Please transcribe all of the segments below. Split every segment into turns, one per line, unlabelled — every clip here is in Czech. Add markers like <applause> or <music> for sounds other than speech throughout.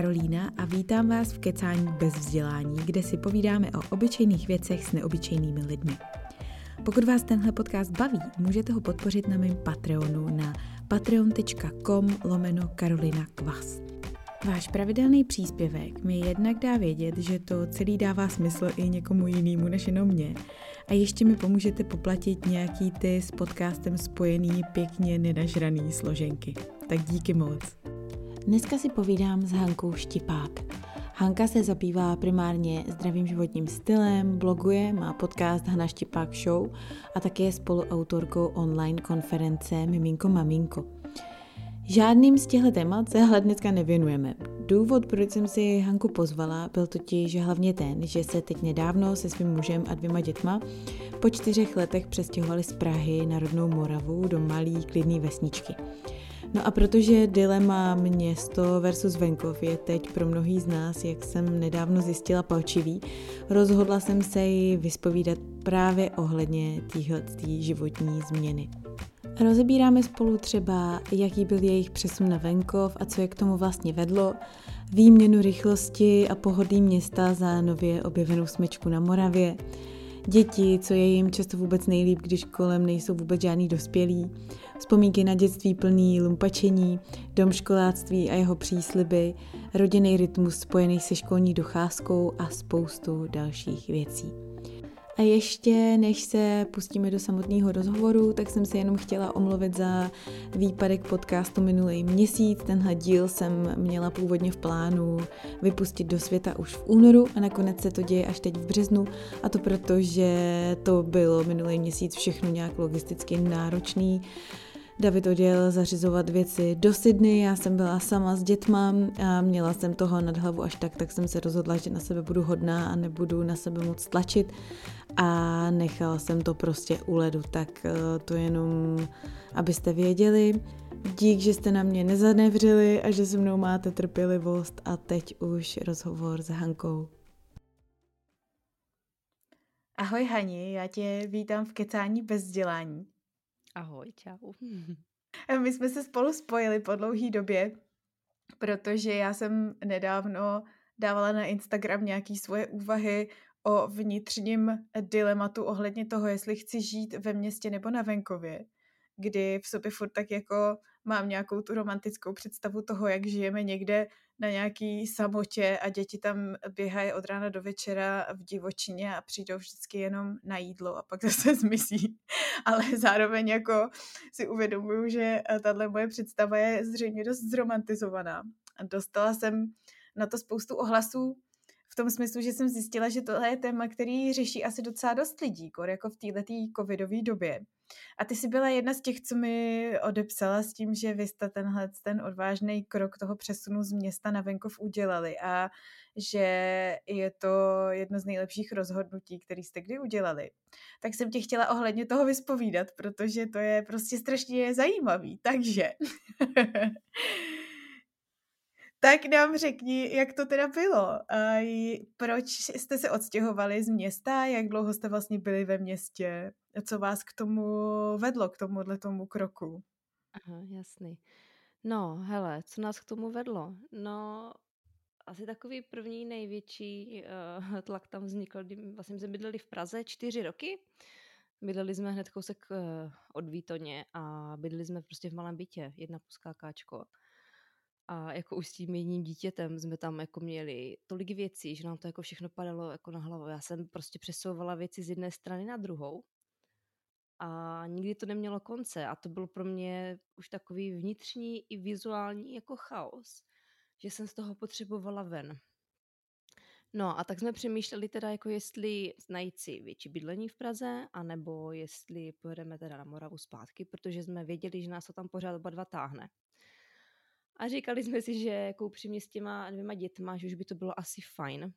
Karolína a vítám vás v Kecání bez vzdělání, kde si povídáme o obyčejných věcech s neobyčejnými lidmi. Pokud vás tenhle podcast baví, můžete ho podpořit na mém Patreonu na patreon.com lomeno Karolina Kvas. Váš pravidelný příspěvek mi jednak dá vědět, že to celý dává smysl i někomu jinému než jenom mě. A ještě mi pomůžete poplatit nějaký ty s podcastem spojený pěkně nenažraný složenky. Tak díky moc. Dneska si povídám s Hankou Štipák. Hanka se zabývá primárně zdravým životním stylem, bloguje, má podcast Hana Štipák Show a také je spoluautorkou online konference Miminko Maminko. Žádným z těchto témat se hled dneska nevěnujeme. Důvod, proč jsem si Hanku pozvala, byl totiž hlavně ten, že se teď nedávno se svým mužem a dvěma dětma po čtyřech letech přestěhovali z Prahy na rodnou Moravu do malý klidný vesničky. No a protože dilema město versus venkov je teď pro mnohý z nás, jak jsem nedávno zjistila, palčivý, rozhodla jsem se ji vyspovídat právě ohledně téhle životní změny. Rozebíráme spolu třeba, jaký byl jejich přesun na venkov a co je k tomu vlastně vedlo, výměnu rychlosti a pohodlí města za nově objevenou smečku na Moravě, děti, co je jim často vůbec nejlíp, když kolem nejsou vůbec žádný dospělí, vzpomínky na dětství plný lumpačení, dom školáctví a jeho přísliby, rodinný rytmus spojený se školní docházkou a spoustu dalších věcí. A ještě než se pustíme do samotného rozhovoru, tak jsem se jenom chtěla omluvit za výpadek podcastu minulý měsíc. Tenhle díl jsem měla původně v plánu vypustit do světa už v únoru a nakonec se to děje až teď v březnu. A to proto, že to bylo minulý měsíc všechno nějak logisticky náročný. David odjel zařizovat věci do Sydney, já jsem byla sama s dětma a měla jsem toho nad hlavu až tak, tak jsem se rozhodla, že na sebe budu hodná a nebudu na sebe moc tlačit a nechala jsem to prostě u ledu, tak eh, to jenom, abyste věděli. Dík, že jste na mě nezanevřili a že se mnou máte trpělivost a teď už rozhovor s Hankou. Ahoj Hani, já tě vítám v Kecání bez vzdělání.
Ahoj, čau. <laughs>
My jsme se spolu spojili po dlouhý době, protože já jsem nedávno dávala na Instagram nějaký svoje úvahy o vnitřním dilematu ohledně toho, jestli chci žít ve městě nebo na venkově, kdy v sobě furt tak jako mám nějakou tu romantickou představu toho, jak žijeme někde na nějaký samotě a děti tam běhají od rána do večera v divočině a přijdou vždycky jenom na jídlo a pak <laughs> zase zmizí. Ale zároveň jako si uvědomuju, že tahle moje představa je zřejmě dost zromantizovaná. Dostala jsem na to spoustu ohlasů v tom smyslu, že jsem zjistila, že tohle je téma, který řeší asi docela dost lidí, kor jako v této covidové době. A ty jsi byla jedna z těch, co mi odepsala s tím, že vy jste tenhle ten odvážný krok toho přesunu z města na venkov udělali a že je to jedno z nejlepších rozhodnutí, které jste kdy udělali. Tak jsem tě chtěla ohledně toho vyspovídat, protože to je prostě strašně zajímavý. Takže <laughs> Tak nám řekni, jak to teda bylo. A proč jste se odstěhovali z města? Jak dlouho jste vlastně byli ve městě? Co vás k tomu vedlo, k tomuhle tomu kroku?
Aha, jasný. No, hele, co nás k tomu vedlo? No, asi takový první největší uh, <laughs> tlak tam vznikl, kdy vlastně jsme bydleli v Praze čtyři roky. Bydleli jsme hned kousek uh, od Výtoně a bydleli jsme prostě v malém bytě, jedna puskákáčko. A jako už s tím jedním dítětem jsme tam jako měli tolik věcí, že nám to jako všechno padalo jako na hlavu. Já jsem prostě přesouvala věci z jedné strany na druhou a nikdy to nemělo konce a to byl pro mě už takový vnitřní i vizuální jako chaos, že jsem z toho potřebovala ven. No a tak jsme přemýšleli teda jako jestli najít si větší bydlení v Praze, anebo jestli pojedeme teda na Moravu zpátky, protože jsme věděli, že nás to tam pořád oba dva táhne. A říkali jsme si, že jako upřímně s těma dvěma dětma, že už by to bylo asi fajn,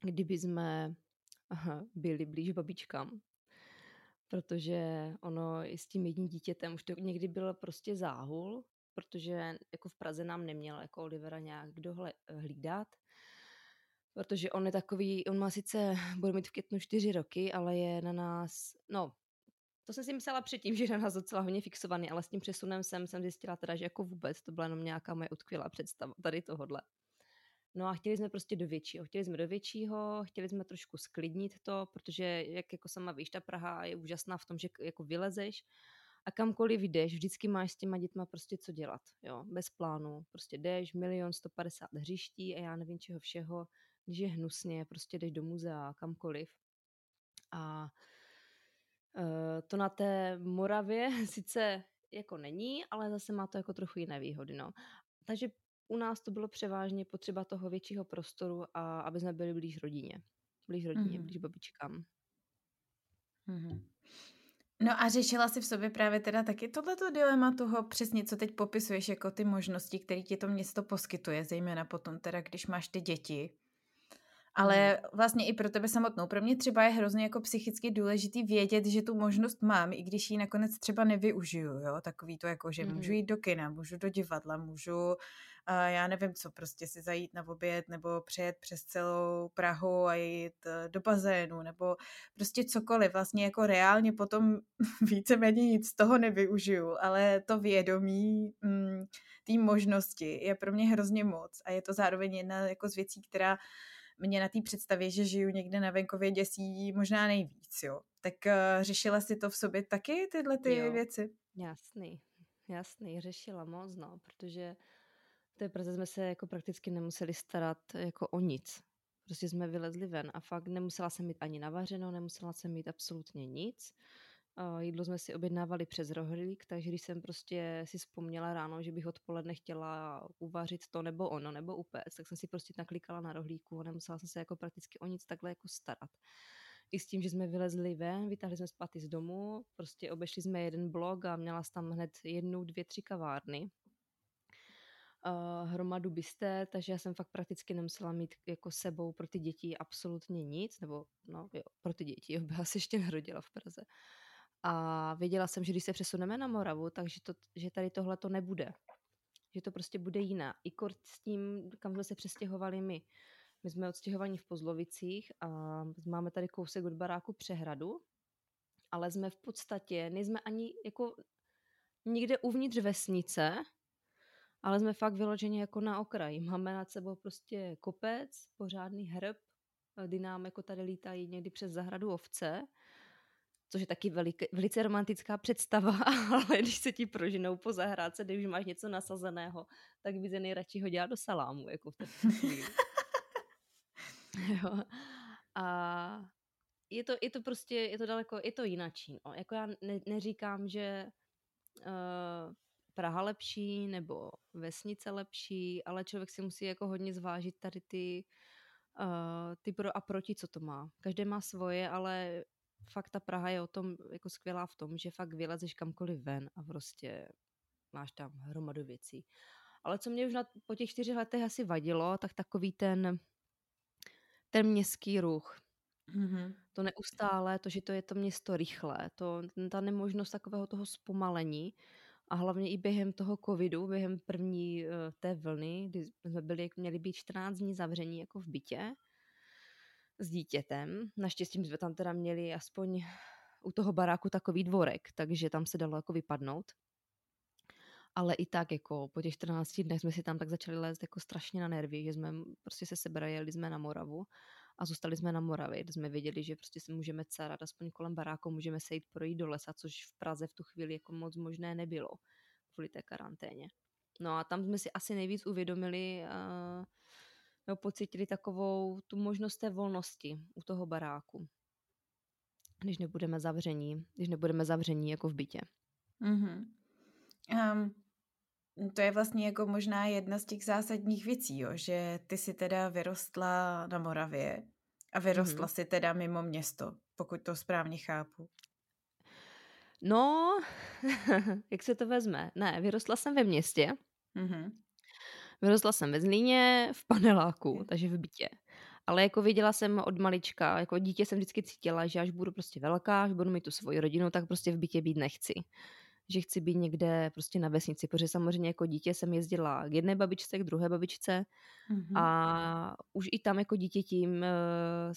kdyby jsme byli blíž babičkám. Protože ono i s tím jedním dítětem už to někdy byl prostě záhul, protože jako v Praze nám neměl jako Olivera nějak kdo hlídat, protože on je takový, on má sice, bude mít v květnu čtyři roky, ale je na nás, no to jsem si myslela předtím, <laughs> že na nás docela hodně fixovaný, ale s tím přesunem jsem, jsem zjistila teda, že jako vůbec to byla jenom nějaká moje utkvělá představa tady tohodle. No a chtěli jsme prostě do většího. Chtěli jsme do většího, chtěli jsme trošku sklidnit to, protože jak jako sama víš, ta Praha je úžasná v tom, že jako vylezeš a kamkoliv jdeš, vždycky máš s těma dětma prostě co dělat, jo, bez plánu. Prostě jdeš, milion 150 hřiští a já nevím čeho všeho, když je hnusně, prostě jdeš do muzea, kamkoliv. A to na té Moravě <laughs> sice jako není, ale zase má to jako trochu jiné výhody, no. Takže u nás to bylo převážně potřeba toho většího prostoru a aby jsme byli blíž rodině. Blíž rodině, mm-hmm. blíž babičkám.
Mm-hmm. No a řešila si v sobě právě teda taky tohleto dilema toho přesně, co teď popisuješ, jako ty možnosti, které ti to město poskytuje, zejména potom teda, když máš ty děti. Ale hmm. vlastně i pro tebe samotnou. Pro mě třeba je hrozně jako psychicky důležitý vědět, že tu možnost mám, i když ji nakonec třeba nevyužiju, jo. Takový to jako, že můžu jít do kina, můžu do divadla, můžu a já nevím co, prostě si zajít na oběd nebo přejet přes celou Prahu a jít eh, do bazénu nebo prostě cokoliv. Vlastně jako reálně potom <laughs> víceméně nic z toho nevyužiju, ale to vědomí mm, té možnosti je pro mě hrozně moc a je to zároveň jedna jako z věcí, která mě na té představě, že žiju někde na venkově děsí možná nejvíc, jo. Tak uh, řešila si to v sobě taky, tyhle ty jo, věci?
Jasný, jasný, řešila moc, no, protože v té Praze jsme se jako prakticky nemuseli starat jako o nic. Prostě jsme vylezli ven a fakt nemusela jsem mít ani navařeno, nemusela jsem mít absolutně nic. Jídlo jsme si objednávali přes rohlík, takže když jsem prostě si vzpomněla ráno, že bych odpoledne chtěla uvařit to nebo ono, nebo upéct, tak jsem si prostě naklikala na rohlíku a nemusela jsem se jako prakticky o nic takhle jako starat. I s tím, že jsme vylezli ven, vytáhli jsme spaty z domu, prostě obešli jsme jeden blok a měla tam hned jednu, dvě, tři kavárny uh, hromadu byste, takže já jsem fakt prakticky nemusela mít jako sebou pro ty děti absolutně nic, nebo no jo, pro ty děti, jo, <laughs> byla se ještě narodila v Praze. A věděla jsem, že když se přesuneme na Moravu, takže to, že tady tohle to nebude. Že to prostě bude jiná. I kort s tím, kam jsme se přestěhovali my. My jsme odstěhovaní v Pozlovicích a máme tady kousek od baráku přehradu, ale jsme v podstatě, nejsme ani jako nikde uvnitř vesnice, ale jsme fakt vyloženě jako na okraji. Máme nad sebou prostě kopec, pořádný hrb, kdy nám jako tady lítají někdy přes zahradu ovce, což je taky velik, velice romantická představa, <laughs> ale když se ti prožinou po zahrádce, když máš něco nasazeného, tak by se nejradši ho dělat do salámu, jako v té <laughs> jo. A je to, je to prostě, je to daleko, je to jinačí. No. Jako já ne, neříkám, že uh, Praha lepší nebo vesnice lepší, ale člověk si musí jako hodně zvážit tady ty, uh, ty pro a proti, co to má. Každý má svoje, ale fakt ta Praha je o tom jako skvělá v tom, že fakt vylezeš kamkoliv ven a prostě máš tam hromadu věcí. Ale co mě už na, po těch čtyřech letech asi vadilo, tak takový ten, ten městský ruch. Mm-hmm. To neustále, to, že to je to město rychlé, to, ta nemožnost takového toho zpomalení, a hlavně i během toho covidu, během první uh, té vlny, kdy jsme byli, měli být 14 dní zavření jako v bytě s dítětem. Naštěstí jsme tam teda měli aspoň u toho baráku takový dvorek, takže tam se dalo jako vypadnout. Ale i tak jako po těch 14 dnech jsme si tam tak začali lézt jako strašně na nervy, že jsme prostě se sebrali, jsme na Moravu a zůstali jsme na Moravě, kde jsme věděli, že prostě si můžeme carat aspoň kolem baráku, můžeme se jít projít do lesa, což v Praze v tu chvíli jako moc možné nebylo kvůli té karanténě. No a tam jsme si asi nejvíc uvědomili uh, pocítili takovou tu možnost té volnosti u toho baráku. Když nebudeme zavření, když nebudeme zavření jako v bytě. Mm-hmm.
Um, to je vlastně jako možná jedna z těch zásadních věcí, jo, že ty si teda vyrostla na Moravě a vyrostla mm-hmm. si teda mimo město, pokud to správně chápu.
No, <laughs> jak se to vezme? Ne, vyrostla jsem ve městě. Mm-hmm. Vyrostla jsem ve Zlíně, v paneláku, takže v bytě. Ale jako viděla jsem od malička, jako dítě jsem vždycky cítila, že až budu prostě velká, až budu mít tu svoji rodinu, tak prostě v bytě být nechci že chci být někde prostě na vesnici, protože samozřejmě jako dítě jsem jezdila k jedné babičce, k druhé babičce mm-hmm. a už i tam jako dítě tím uh,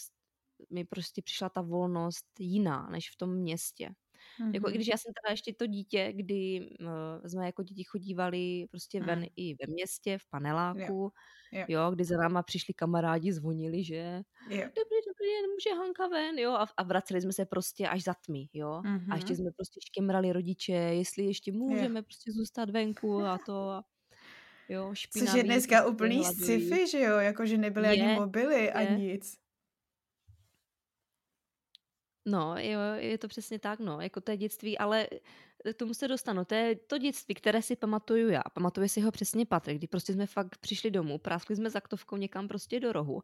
mi prostě přišla ta volnost jiná než v tom městě. Mm-hmm. Jako i když já jsem teda ještě to dítě, kdy uh, jsme jako děti chodívali prostě ven mm. i ve městě, v paneláku, jo. Jo. jo, kdy za náma přišli kamarádi, zvonili, že jo. dobrý, dobrý den, může Hanka ven, jo, a, a vraceli jsme se prostě až za tmy, jo, mm-hmm. a ještě jsme prostě škemrali rodiče, jestli ještě můžeme jo. prostě zůstat venku a to a jo,
špinavý. Což je dneska prostě úplný sci-fi, že jo, jakože nebyly je, ani mobily, je. ani nic.
No, jo, je to přesně tak, no, jako to je dětství, ale k tomu se dostanu. To je to dětství, které si pamatuju já. Pamatuje si ho přesně Patrik, kdy prostě jsme fakt přišli domů, práskli jsme zaktovkou někam prostě do rohu.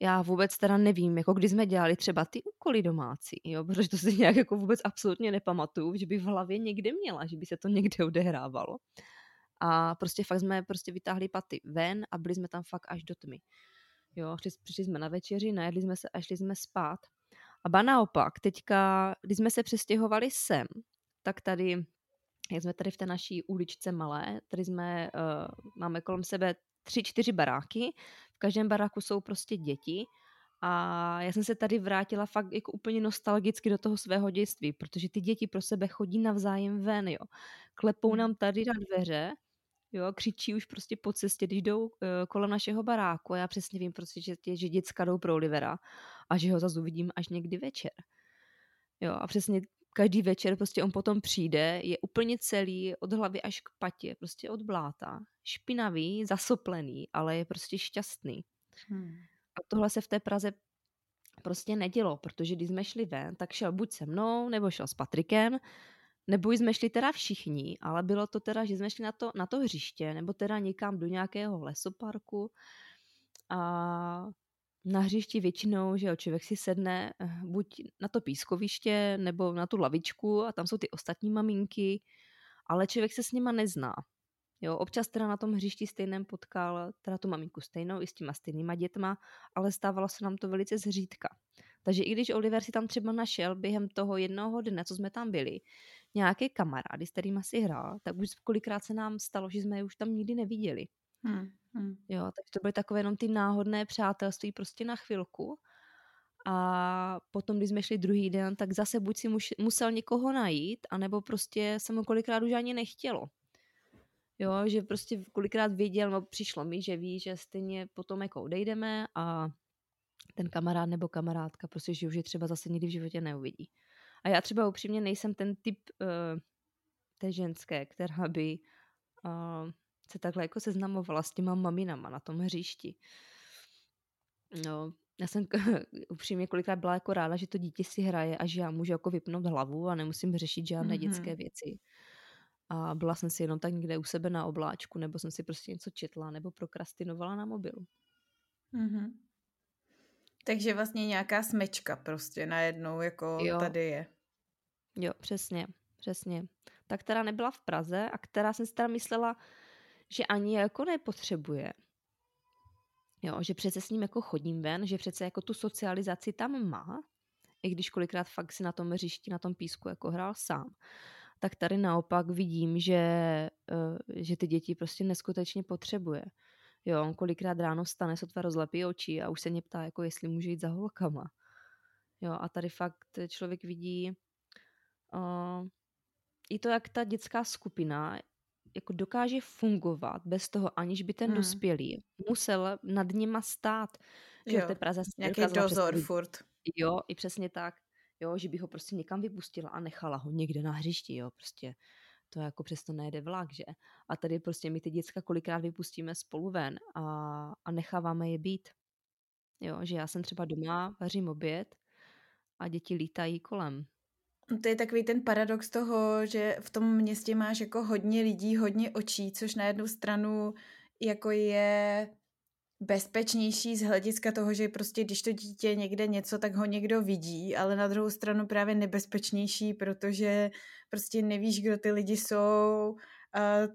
Já vůbec teda nevím, jako kdy jsme dělali třeba ty úkoly domácí, jo, protože to si nějak jako vůbec absolutně nepamatuju, že by v hlavě někde měla, že by se to někde odehrávalo. A prostě fakt jsme prostě vytáhli paty ven a byli jsme tam fakt až do tmy. Jo, přišli jsme na večeři, najedli jsme se a šli jsme spát. A ba naopak, teďka, když jsme se přestěhovali sem, tak tady, jak jsme tady v té naší uličce malé, tady jsme, uh, máme kolem sebe tři, čtyři baráky, v každém baráku jsou prostě děti a já jsem se tady vrátila fakt jako úplně nostalgicky do toho svého dětství, protože ty děti pro sebe chodí navzájem ven, jo. Klepou hmm. nám tady na dveře, jo, křičí už prostě po cestě, když jdou uh, kolem našeho baráku a já přesně vím prostě, že, že děcka jdou pro Olivera a že ho zase uvidím až někdy večer. Jo, a přesně každý večer prostě on potom přijde, je úplně celý od hlavy až k patě, prostě od bláta, špinavý, zasoplený, ale je prostě šťastný. Hmm. A tohle se v té Praze prostě nedělo, protože když jsme šli ven, tak šel buď se mnou, nebo šel s Patrikem, nebo jsme šli teda všichni, ale bylo to teda, že jsme šli na to, na to hřiště, nebo teda někam do nějakého lesoparku a na hřišti většinou, že jo, člověk si sedne eh, buď na to pískoviště nebo na tu lavičku a tam jsou ty ostatní maminky, ale člověk se s nima nezná. Jo, občas teda na tom hřišti stejném potkal teda tu maminku stejnou i s těma stejnýma dětma, ale stávalo se nám to velice zřídka. Takže i když Oliver si tam třeba našel během toho jednoho dne, co jsme tam byli, nějaké kamarády, s kterými si hrál, tak už kolikrát se nám stalo, že jsme je už tam nikdy neviděli. Hmm, hmm. Jo, takže to byly takové jenom ty náhodné přátelství prostě na chvilku. A potom, když jsme šli druhý den, tak zase buď si muš, musel někoho najít, anebo prostě se mu kolikrát už ani nechtělo. Jo, že prostě kolikrát věděl, no přišlo mi, že ví, že stejně potom jako odejdeme a ten kamarád nebo kamarádka prostě, že už je třeba zase nikdy v životě neuvidí. A já třeba upřímně nejsem ten typ uh, té ženské, která by uh, se takhle jako seznamovala s těma maminama na tom hřišti. No, já jsem <laughs> upřímně kolikrát byla jako ráda, že to dítě si hraje a že já můžu jako vypnout hlavu a nemusím řešit žádné mm-hmm. dětské věci. A byla jsem si jenom tak někde u sebe na obláčku, nebo jsem si prostě něco četla, nebo prokrastinovala na mobilu.
Mm-hmm. Takže vlastně nějaká smečka prostě najednou jako jo. tady je.
Jo, přesně, přesně. Ta, která nebyla v Praze a která jsem si teda myslela, že ani jako nepotřebuje. Jo, že přece s ním jako chodím ven, že přece jako tu socializaci tam má, i když kolikrát fakt si na tom hřišti, na tom písku jako hrál sám. Tak tady naopak vidím, že, uh, že ty děti prostě neskutečně potřebuje. Jo, on kolikrát ráno vstane, sotva rozlepí oči a už se mě ptá, jako jestli může jít za holkama. Jo, a tady fakt člověk vidí uh, i to, jak ta dětská skupina jako dokáže fungovat bez toho, aniž by ten hmm. dospělý musel nad nima stát. Že jo,
v té Praze nějaký dozor přesně, furt.
Jo, i přesně tak. Jo, že by ho prostě někam vypustila a nechala ho někde na hřišti, jo, prostě to jako přesto nejde vlak, že? A tady prostě my ty děcka kolikrát vypustíme spolu ven a, a necháváme je být. Jo, že já jsem třeba doma, vařím oběd a děti lítají kolem.
To je takový ten paradox toho, že v tom městě máš jako hodně lidí, hodně očí, což na jednu stranu jako je bezpečnější z hlediska toho, že prostě když to dítě někde něco, tak ho někdo vidí, ale na druhou stranu právě nebezpečnější, protože prostě nevíš, kdo ty lidi jsou,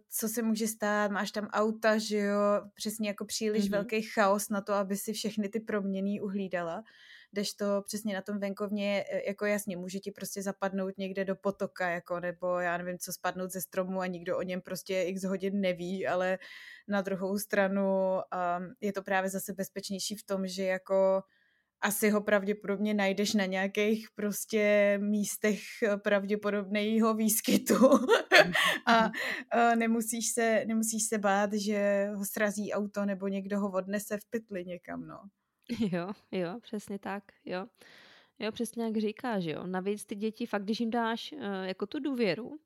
co se může stát, máš tam auta, že jo, přesně jako příliš mm-hmm. velký chaos na to, aby si všechny ty proměny uhlídala to přesně na tom venkovně, e, jako jasně, může ti prostě zapadnout někde do potoka, jako, nebo já nevím, co spadnout ze stromu a nikdo o něm prostě x hodin neví, ale na druhou stranu um, je to právě zase bezpečnější v tom, že jako asi ho pravděpodobně najdeš na nějakých prostě místech pravděpodobného výskytu <laughs> a uh, nemusíš, se, nemusíš se bát, že ho srazí auto nebo někdo ho odnese v pytli někam, no. <laughs>
Jo, jo, přesně tak, jo. Jo, přesně jak říkáš, jo. Navíc ty děti fakt, když jim dáš uh, jako tu důvěru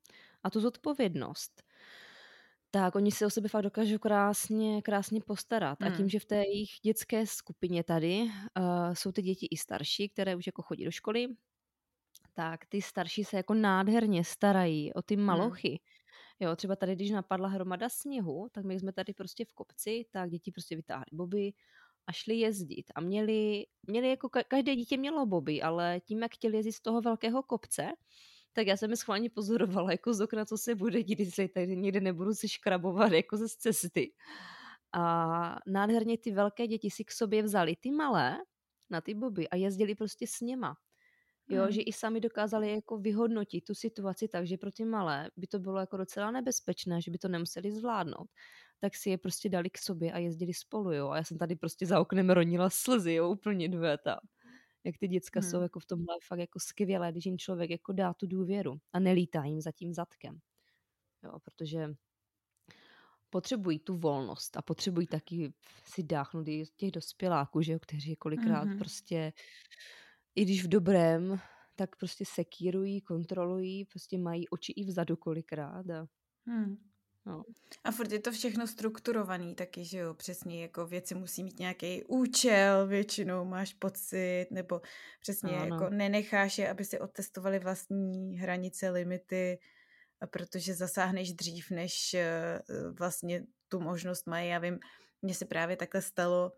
a tu zodpovědnost, tak oni se o sebe fakt dokážou krásně, krásně postarat. Hmm. A tím, hmm. že v té jejich dětské skupině tady uh, jsou ty děti i starší, které už jako chodí do školy, tak ty starší se jako nádherně starají o ty hmm. malochy. Hmm. Jo, třeba tady, když napadla hromada sněhu, tak my jsme tady prostě v kopci, tak děti prostě vytáhly boby a šli jezdit. A měli, měli jako, každé dítě mělo boby, ale tím, jak chtěli jezdit z toho velkého kopce, tak já jsem je schválně pozorovala jako z okna, co se bude dít, jestli tady někde nebudu si škrabovat jako ze cesty. A nádherně ty velké děti si k sobě vzali ty malé na ty boby a jezdili prostě s něma. Jo, hmm. že i sami dokázali jako vyhodnotit tu situaci tak, že pro ty malé by to bylo jako docela nebezpečné, že by to nemuseli zvládnout. Tak si je prostě dali k sobě a jezdili spolu, jo. A já jsem tady prostě za oknem ronila slzy, jo, úplně dvěta jak ty děcka hmm. jsou jako v tomhle fakt jako skvělé, když jim člověk jako dá tu důvěru a nelítá jim za tím zadkem. Jo, protože potřebují tu volnost a potřebují taky si dáchnout i těch dospěláků, že jo, kteří kolikrát mm-hmm. prostě, i když v dobrém, tak prostě sekírují, kontrolují, prostě mají oči i vzadu kolikrát a hmm.
No. A furt je to všechno strukturovaný taky, že jo, přesně jako věci musí mít nějaký účel, většinou máš pocit, nebo přesně ano. jako nenecháš je, aby si otestovali vlastní hranice, limity, protože zasáhneš dřív, než eh, vlastně tu možnost mají. Já vím, mně se právě takhle stalo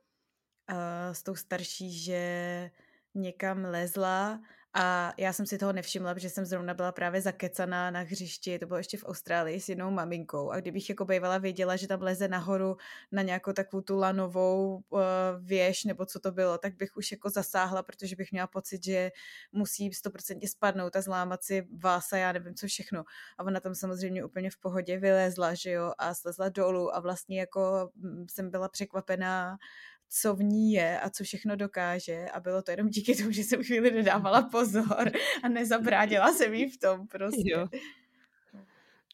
uh, s tou starší, že někam lezla a já jsem si toho nevšimla, protože jsem zrovna byla právě zakecaná na hřišti, to bylo ještě v Austrálii s jednou maminkou. A kdybych jako bývala věděla, že tam leze nahoru na nějakou takovou tu lanovou uh, věž, nebo co to bylo, tak bych už jako zasáhla, protože bych měla pocit, že musí stoprocentně spadnout a zlámat si vás a já nevím co všechno. A ona tam samozřejmě úplně v pohodě vylezla, že jo, a slezla dolů a vlastně jako mm, jsem byla překvapená co v ní je a co všechno dokáže a bylo to jenom díky tomu, že jsem chvíli nedávala <laughs> pozor a nezabránila jsem jí v tom prostě.
Jo.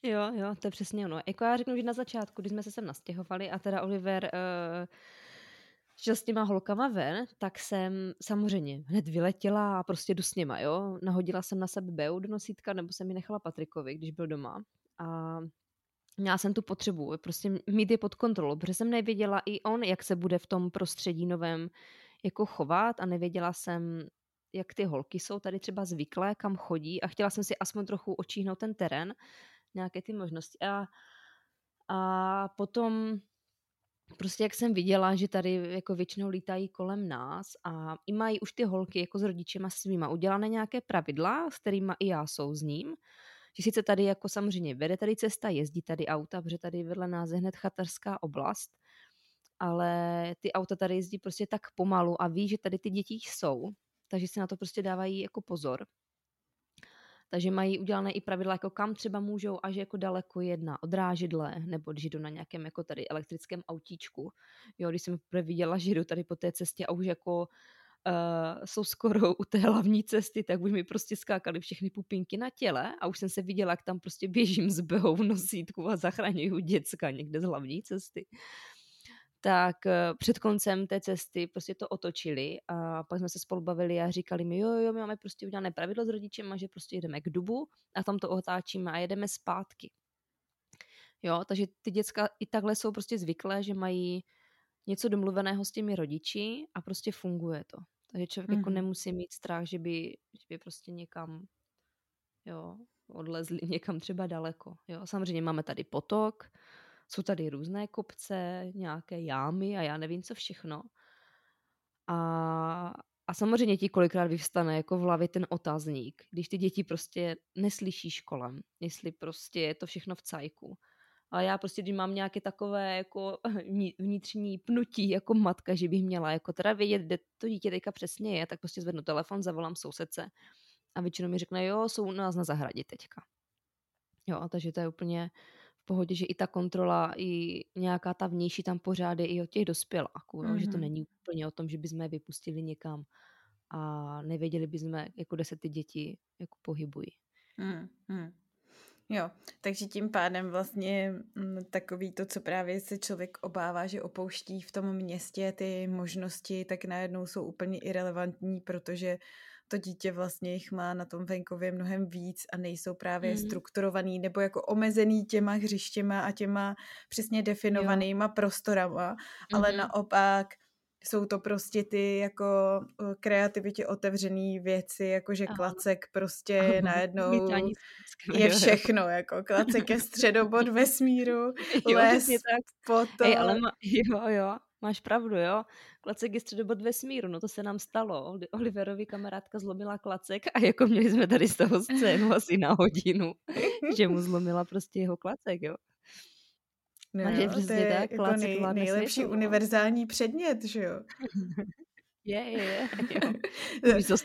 Jo, jo, to je přesně ono. Jako já řeknu, že na začátku, když jsme se sem nastěhovali a teda Oliver uh, šel s těma holkama ven, tak jsem samozřejmě hned vyletěla a prostě jdu s nima, jo. Nahodila jsem na sebe Beu do nosítka, nebo jsem mi nechala Patrikovi, když byl doma. A měla jsem tu potřebu prostě mít je pod kontrolou, protože jsem nevěděla i on, jak se bude v tom prostředí novém jako chovat a nevěděla jsem, jak ty holky jsou tady třeba zvyklé, kam chodí a chtěla jsem si aspoň trochu očíhnout ten terén, nějaké ty možnosti. A, a potom prostě jak jsem viděla, že tady jako většinou lítají kolem nás a i mají už ty holky jako s rodičema svýma udělané nějaké pravidla, s kterými i já souzním, že sice tady jako samozřejmě vede tady cesta, jezdí tady auta, protože tady vedle nás je hned chatarská oblast, ale ty auta tady jezdí prostě tak pomalu a ví, že tady ty děti jsou, takže si na to prostě dávají jako pozor. Takže mají udělané i pravidla, jako kam třeba můžou, až jako daleko jedna odrážidle, nebo když jdu na nějakém jako tady elektrickém autíčku. Jo, když jsem první viděla, že jdu tady po té cestě a už jako uh, jsou skoro <laughs> u té hlavní cesty, tak už mi prostě skákaly všechny pupinky na těle a už jsem se viděla, jak tam prostě běžím s behou v nosítku a zachraňuju děcka někde z hlavní cesty. Tak uh, před koncem té cesty prostě to otočili a pak jsme se spolu bavili a říkali mi, jo, jo, my máme prostě udělané pravidlo s rodičem, že prostě jedeme k dubu a tam to otáčíme a jedeme zpátky. Jo, takže ty děcka i takhle jsou prostě zvyklé, že mají něco domluveného s těmi rodiči a prostě funguje to. Takže člověk jako mhm. nemusí mít strach, že by, že by prostě někam jo, odlezli <laughs> někam třeba daleko. Jo. Samozřejmě máme tady potok, jsou tady různé kopce, nějaké jámy a já nevím co všechno. A, a samozřejmě ti kolikrát vyvstane jako v hlavě ten otazník, když ty děti prostě neslyšíš kolem, jestli prostě je to všechno v cajku ale já prostě, když mám nějaké takové jako <laughs> vnitřní pnutí jako matka, že bych měla jako teda vědět, kde to dítě teďka přesně je, tak prostě zvednu telefon, zavolám sousedce a většinou mi řekne, jo, jsou u nás na zahradě teďka. Jo, takže to je úplně v pohodě, že i ta kontrola, i nějaká ta vnější tam pořád je i od těch dospěláků, mm-hmm. že to mhm. není úplně o tom, že bychom je vypustili někam a nevěděli bychom, jako kde se ty děti jako pohybují.
Hmm, hmm. Jo, takže tím pádem vlastně mm, takový to, co právě se člověk obává, že opouští v tom městě ty možnosti, tak najednou jsou úplně irrelevantní, protože to dítě vlastně jich má na tom venkově mnohem víc a nejsou právě mm. strukturovaný nebo jako omezený těma hřištěma a těma přesně definovanýma jo. prostorama, mm-hmm. ale naopak jsou to prostě ty jako kreativitě otevřený věci, jakože klacek prostě Aha. najednou je všechno, jako klacek je středobod vesmíru, <laughs> jo, les, tak. potom...
Ej, ale ma, <laughs> jo, jo, máš pravdu, jo. Klacek je středobod vesmíru, no to se nám stalo. Oliverovi kamarádka zlomila klacek a jako měli jsme tady z toho scénu asi na hodinu, <laughs> že mu zlomila prostě jeho klacek, jo.
No, jo, to je tak, jako nej, nejlepší světu, no. univerzální předmět, že jo? <laughs>
Je, je, je.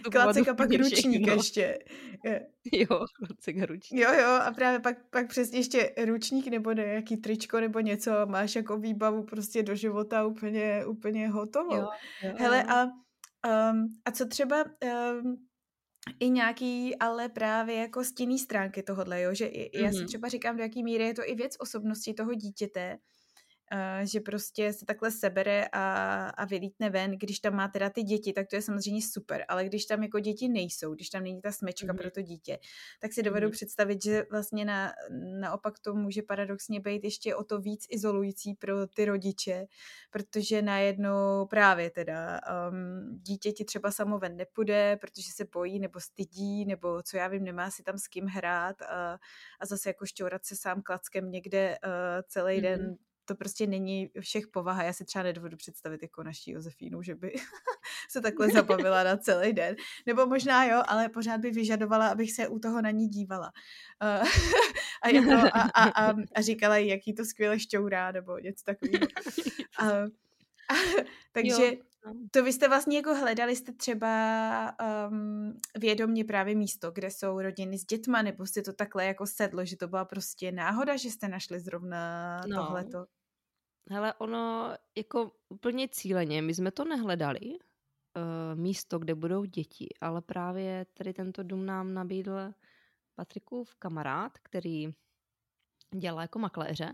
<laughs>
Klacek a pak ručník všechno. ještě.
Je. Jo, klacek a ručník.
Jo, jo, a právě pak, pak přesně ještě ručník nebo nějaký tričko nebo něco máš jako výbavu prostě do života úplně, úplně hotovou. Jo, jo. Hele, a, um, a co třeba um, i nějaký, ale právě jako stinný stránky tohodle, jo, že mm-hmm. já si třeba říkám, do jaký míry je to i věc osobnosti toho dítěte, že prostě se takhle sebere a, a vylítne ven, když tam má teda ty děti, tak to je samozřejmě super, ale když tam jako děti nejsou, když tam není ta smečka mm-hmm. pro to dítě, tak si dovedu mm-hmm. představit, že vlastně na, naopak to může paradoxně být ještě o to víc izolující pro ty rodiče, protože najednou právě teda um, dítě ti třeba samo ven nepůjde, protože se bojí nebo stydí, nebo co já vím, nemá si tam s kým hrát a, a zase jako šťourat se sám klackem někde uh, celý mm-hmm. den to prostě není všech povaha. Já si třeba nedovedu představit jako naší Josefínu, že by <laughs> se takhle zabavila na celý den. Nebo možná jo, ale pořád by vyžadovala, abych se u toho na ní dívala. Uh, <laughs> a, jako, a, a, a, a říkala jí, jaký to skvěle šťourá, nebo něco takového. Uh, <laughs> takže jo. No. to vy jste vlastně jako hledali jste třeba um, vědomně právě místo, kde jsou rodiny s dětma, nebo jste to takhle jako sedlo, že to byla prostě náhoda, že jste našli zrovna no. tohleto?
Hele, ono jako úplně cíleně, my jsme to nehledali, uh, místo, kde budou děti, ale právě tady tento dům nám nabídl Patrikův kamarád, který dělá jako makléře.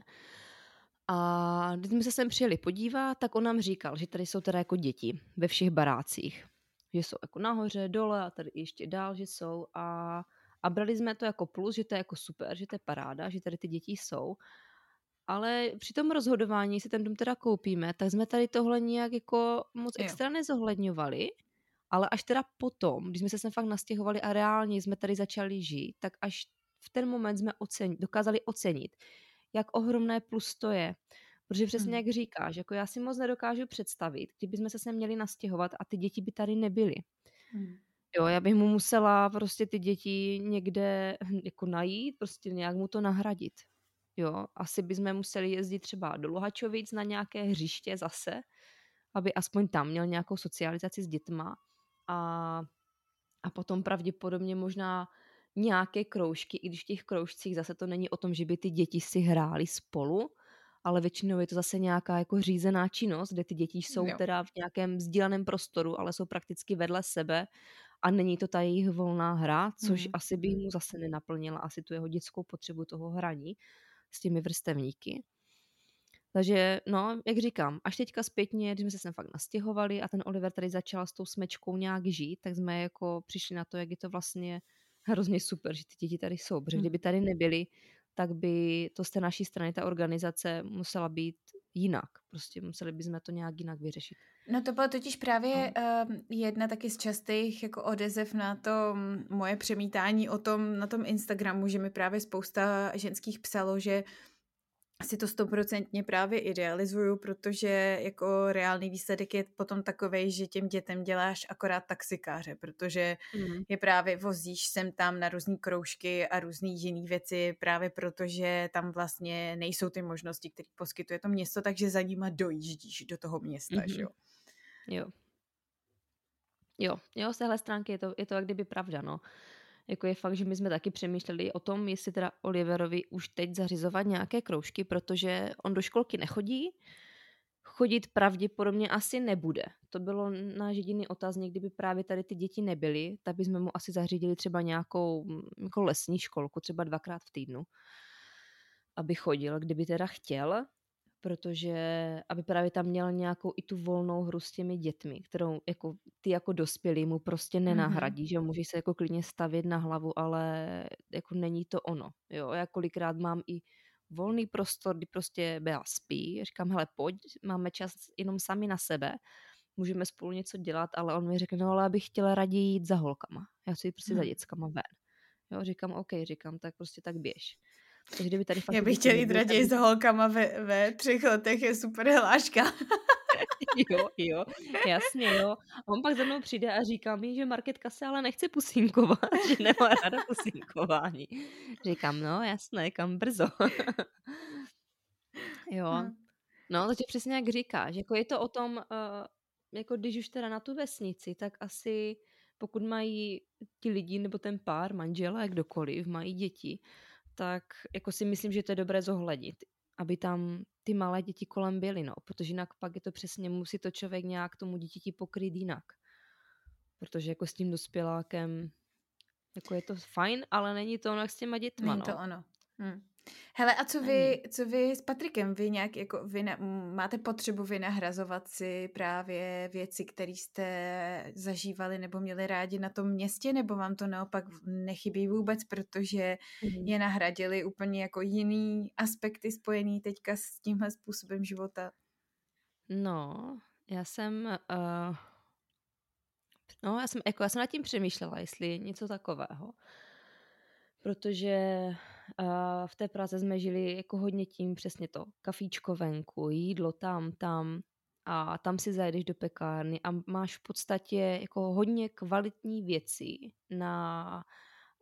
A když jsme se sem přijeli podívat, tak on nám říkal, že tady jsou teda jako děti ve všech barácích. Že jsou jako nahoře, dole a tady ještě dál, že jsou. A, a brali jsme to jako plus, že to je jako super, že to je paráda, že tady ty děti jsou. Ale při tom rozhodování, jestli ten dům teda koupíme, tak jsme tady tohle nějak jako moc jo. extra nezohledňovali. Ale až teda potom, když jsme se sem fakt nastěhovali a reálně jsme tady začali žít, tak až v ten moment jsme ocen, dokázali ocenit, jak ohromné plus to je. Protože přesně hmm. jak říkáš, jako já si moc nedokážu představit, kdyby jsme se sem měli nastěhovat a ty děti by tady nebyly. Hmm. Jo, já bych mu musela prostě ty děti někde jako najít, prostě nějak mu to nahradit. Jo, asi bychom museli jezdit třeba do Luhačovic na nějaké hřiště zase, aby aspoň tam měl nějakou socializaci s dětma. A, a potom pravděpodobně možná nějaké kroužky, i když v těch kroužcích zase to není o tom, že by ty děti si hrály spolu, ale většinou je to zase nějaká jako řízená činnost, kde ty děti jsou jo. teda v nějakém sdíleném prostoru, ale jsou prakticky vedle sebe a není to ta jejich volná hra, což mm. asi by mu zase nenaplnila asi tu jeho dětskou potřebu toho hraní s těmi vrstevníky. Takže, no, jak říkám, až teďka zpětně, když jsme se sem fakt nastěhovali a ten Oliver tady začal s tou smečkou nějak žít, tak jsme jako přišli na to, jak je to vlastně hrozně super, že ty děti tady jsou, protože hmm. kdyby tady nebyly, tak by to z té naší strany, ta organizace musela být jinak. Prostě museli bychom to nějak jinak vyřešit.
No to bylo totiž právě no. uh, jedna taky z častých jako odezev na to moje přemítání o tom na tom Instagramu, že mi právě spousta ženských psalo, že si to stoprocentně právě idealizuju, protože jako reálný výsledek je potom takový, že těm dětem děláš akorát taxikáře, protože mm. je právě vozíš sem tam na různé kroužky a různé jiné věci, právě protože tam vlastně nejsou ty možnosti, které poskytuje to město, takže za nima dojíždíš do toho města, mm-hmm. že jo.
Jo. Jo, jo, z téhle stránky je to, je to jak kdyby pravda, no. Jako je fakt, že my jsme taky přemýšleli o tom, jestli teda Oliverovi už teď zařizovat nějaké kroužky, protože on do školky nechodí, chodit pravděpodobně asi nebude. To bylo náš jediný otázník, kdyby právě tady ty děti nebyly, tak bychom mu asi zařídili třeba nějakou jako lesní školku, třeba dvakrát v týdnu, aby chodil, kdyby teda chtěl, protože aby právě tam měl nějakou i tu volnou hru s těmi dětmi, kterou jako ty jako dospělí mu prostě mhm. nenahradí, mm-hmm. že může se jako klidně stavět na hlavu, ale jako není to ono. Jo, já kolikrát mám i volný prostor, kdy prostě Bea spí, říkám, hele, pojď, máme čas jenom sami na sebe, můžeme spolu něco dělat, ale on mi řekne, no ale já bych chtěla raději jít za holkama, já chci jít prostě hmm. za dětskama ven. Jo, říkám, OK, říkám, tak prostě tak běž.
Takže kdyby tady fakt... Já bych chtěl jít raději tady... za holkama ve, ve třech letech, je super hláška. <laughs>
jo, jo, jasně, jo. A on pak za mnou přijde a říká mi, že Marketka se ale nechce pusínkovat, že nemá ráda pusínkování. Říkám, no jasné, kam brzo. <laughs> jo. Hm. No, takže přesně jak říkáš, jako je to o tom, uh, jako když už teda na tu vesnici, tak asi pokud mají ti lidi nebo ten pár, manželé, kdokoliv, mají děti, tak jako si myslím, že to je dobré zohlednit, aby tam ty malé děti kolem byly, no, protože jinak pak je to přesně, musí to člověk nějak tomu dítěti pokryt jinak. Protože jako s tím dospělákem, jako je to fajn, ale není to ono jak s těma dětma,
Není
no.
to ono. Hm. Hele, a co vy, co vy s Patrikem? Vy nějak jako vy na, máte potřebu vynahrazovat si právě věci, které jste zažívali nebo měli rádi na tom městě, nebo vám to naopak nechybí vůbec, protože mm. je nahradili úplně jako jiný aspekty spojený teďka s tímhle způsobem života?
No, já jsem... Uh... No, já jsem, jako, já jsem nad tím přemýšlela, jestli něco takového. Protože v té Praze jsme žili jako hodně tím přesně to, kafíčko venku, jídlo tam, tam a tam si zajedeš do pekárny a máš v podstatě jako hodně kvalitní věci na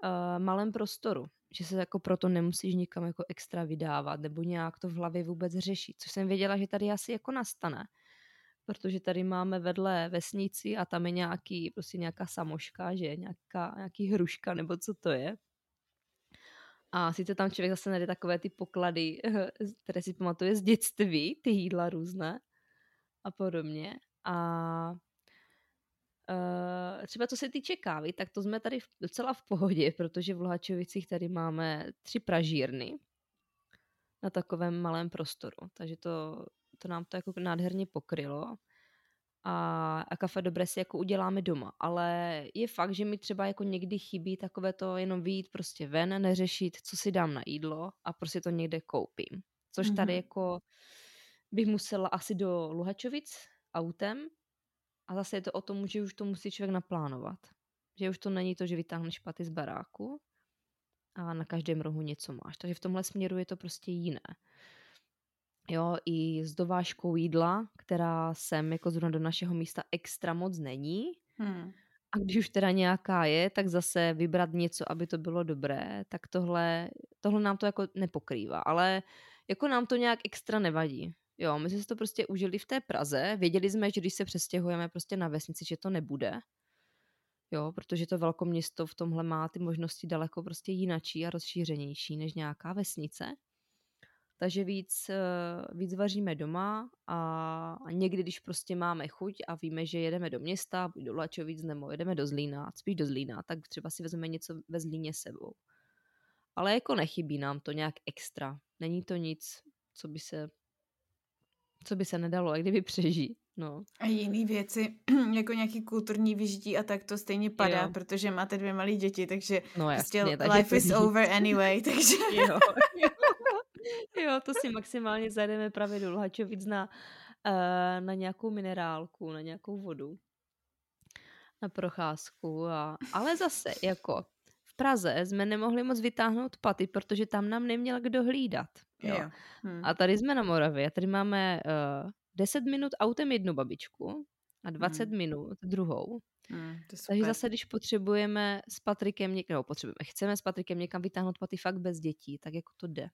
uh, malém prostoru, že se jako proto nemusíš nikam jako extra vydávat nebo nějak to v hlavě vůbec řešit, což jsem věděla, že tady asi jako nastane protože tady máme vedle vesnici a tam je nějaký, prostě nějaká samoška, že nějaká, nějaký hruška nebo co to je. A sice tam člověk zase najde takové ty poklady, <laughs> které si pamatuje z dětství, ty jídla různé a podobně. A Uh, třeba co se týče kávy, tak to jsme tady docela v pohodě, protože v Luhačovicích tady máme tři pražírny na takovém malém prostoru, takže to, to nám to jako nádherně pokrylo a, a kafe dobré si jako uděláme doma. Ale je fakt, že mi třeba jako někdy chybí takové to jenom vyjít prostě ven, neřešit, co si dám na jídlo a prostě to někde koupím. Což mm-hmm. tady jako bych musela asi do Luhačovic autem a zase je to o tom, že už to musí člověk naplánovat. Že už to není to, že vytáhneš špaty z baráku a na každém rohu něco máš. Takže v tomhle směru je to prostě jiné jo, i s dovážkou jídla, která sem jako zrovna do našeho místa extra moc není. Hmm. A když už teda nějaká je, tak zase vybrat něco, aby to bylo dobré, tak tohle, tohle nám to jako nepokrývá. Ale jako nám to nějak extra nevadí. Jo, my jsme si to prostě užili v té Praze. Věděli jsme, že když se přestěhujeme prostě na vesnici, že to nebude. Jo, protože to velkoměsto v tomhle má ty možnosti daleko prostě jinačí a rozšířenější než nějaká vesnice takže víc, eh, víc vaříme doma a někdy, když prostě máme chuť a víme, že jedeme do města, buď do Lačovic nebo jedeme do Zlína, spíš do Zlína, tak třeba si vezmeme něco ve Zlíně sebou. Ale jako nechybí nám to nějak extra. Není to nic, co by se, co by se nedalo, jak kdyby přežít. No.
A jiné věci, <clears throat> jako nějaký kulturní vyžití a tak to stejně padá, jo. protože máte dvě malé děti, takže no, prostě jasně, prostě life is over anyway, <laughs> takže... jo, jo. <laughs>
Jo, to si maximálně zajdeme právě do Lhačovic na, uh, na nějakou minerálku, na nějakou vodu. Na procházku. A, ale zase, jako v Praze jsme nemohli moc vytáhnout paty, protože tam nám neměl kdo hlídat. Jo. jo. Hmm. A tady jsme na Moravě. Tady máme uh, eh, 10 minut autem jednu babičku a 20 hmm. minut druhou. Hmm, Takže zase, když potřebujeme s Patrikem někam, nebo potřebujeme, chceme s Patrikem někam vytáhnout paty fakt bez dětí, tak jako to jde.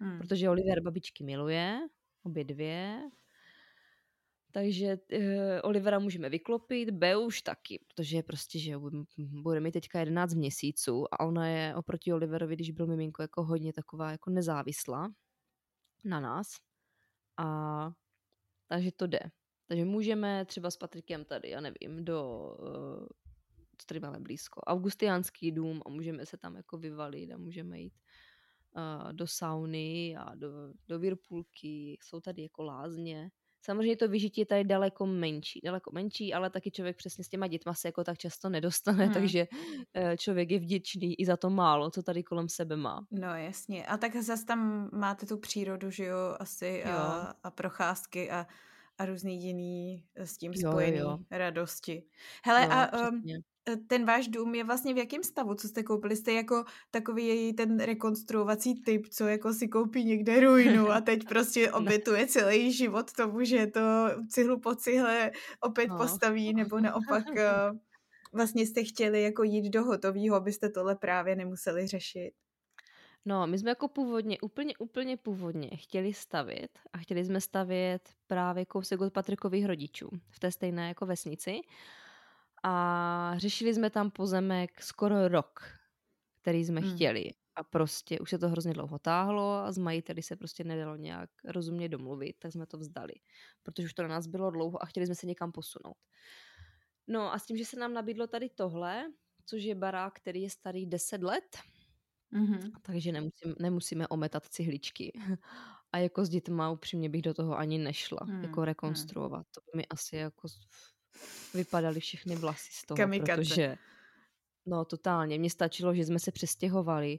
Hmm. Protože Oliver babičky miluje, obě dvě. Takže uh, Olivera můžeme vyklopit, B už taky, protože prostě, že bude mi teďka 11 měsíců a ona je oproti Oliverovi, když byl miminko, jako hodně taková jako nezávislá na nás. A takže to jde. Takže můžeme třeba s Patrikem tady, já nevím, do, uh, co tady máme blízko, Augustiánský dům a můžeme se tam jako vyvalit a můžeme jít do sauny a do, do Virpulky, jsou tady jako lázně. Samozřejmě to vyžití je tady daleko menší, daleko menší, ale taky člověk přesně s těma dětma se jako tak často nedostane, <laughs> hmm. takže uh, člověk je vděčný i za to málo, co tady kolem sebe má.
No jasně. A tak zase tam máte tu přírodu, že jo, asi jo. A, a procházky a a různý jiný eh, s tím spojený jo, jo. radosti. Hele, jo, a um, ten váš dům je vlastně v jakém stavu, co jste koupili? Jste jako takový ten rekonstruovací typ, co jako si koupí někde ruinu a teď <laughs> prostě obětuje celý život tomu, že to cihlu po cihle opět no. postaví, <laughs> nebo naopak eh, vlastně jste chtěli jako jít do hotového, abyste tohle právě nemuseli řešit.
No, my jsme jako původně, úplně, úplně původně chtěli stavět a chtěli jsme stavět právě kousek od Patrikových rodičů v té stejné jako vesnici a řešili jsme tam pozemek skoro rok, který jsme hmm. chtěli a prostě už se to hrozně dlouho táhlo a z majiteli se prostě nedalo nějak rozumně domluvit, tak jsme to vzdali, protože už to na nás bylo dlouho a chtěli jsme se někam posunout. No a s tím, že se nám nabídlo tady tohle, což je barák, který je starý 10 let, Mm-hmm. Takže nemusím, nemusíme ometat cihličky. <laughs> A jako s dětma upřímně bych do toho ani nešla, mm, jako rekonstruovat. Mm. To by mi asi jako vypadaly všechny vlasy z toho, Kamikace. protože no totálně, mně stačilo, že jsme se přestěhovali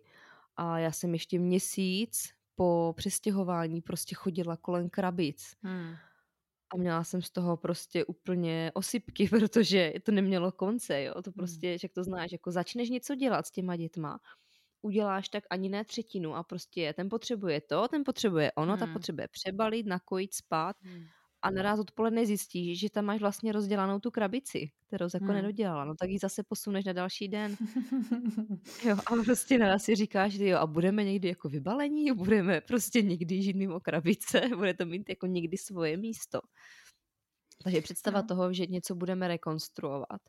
a já jsem ještě měsíc po přestěhování prostě chodila kolem krabic. Mm. A měla jsem z toho prostě úplně osypky, <laughs> protože to nemělo konce, jo. To prostě, mm. jak to znáš, jako začneš něco dělat s těma dětma uděláš tak ani ne třetinu a prostě ten potřebuje to, ten potřebuje ono, hmm. ta potřebuje přebalit, nakojit, spát hmm. A naraz odpoledne zjistíš, že tam máš vlastně rozdělanou tu krabici, kterou jako hmm. nedodělala, no tak ji zase posuneš na další den. <laughs> jo, a prostě naraz si říkáš, jo, a budeme někdy jako vybalení, budeme prostě někdy žít mimo krabice, <laughs> bude to mít jako někdy svoje místo. Takže představa no. toho, že něco budeme rekonstruovat,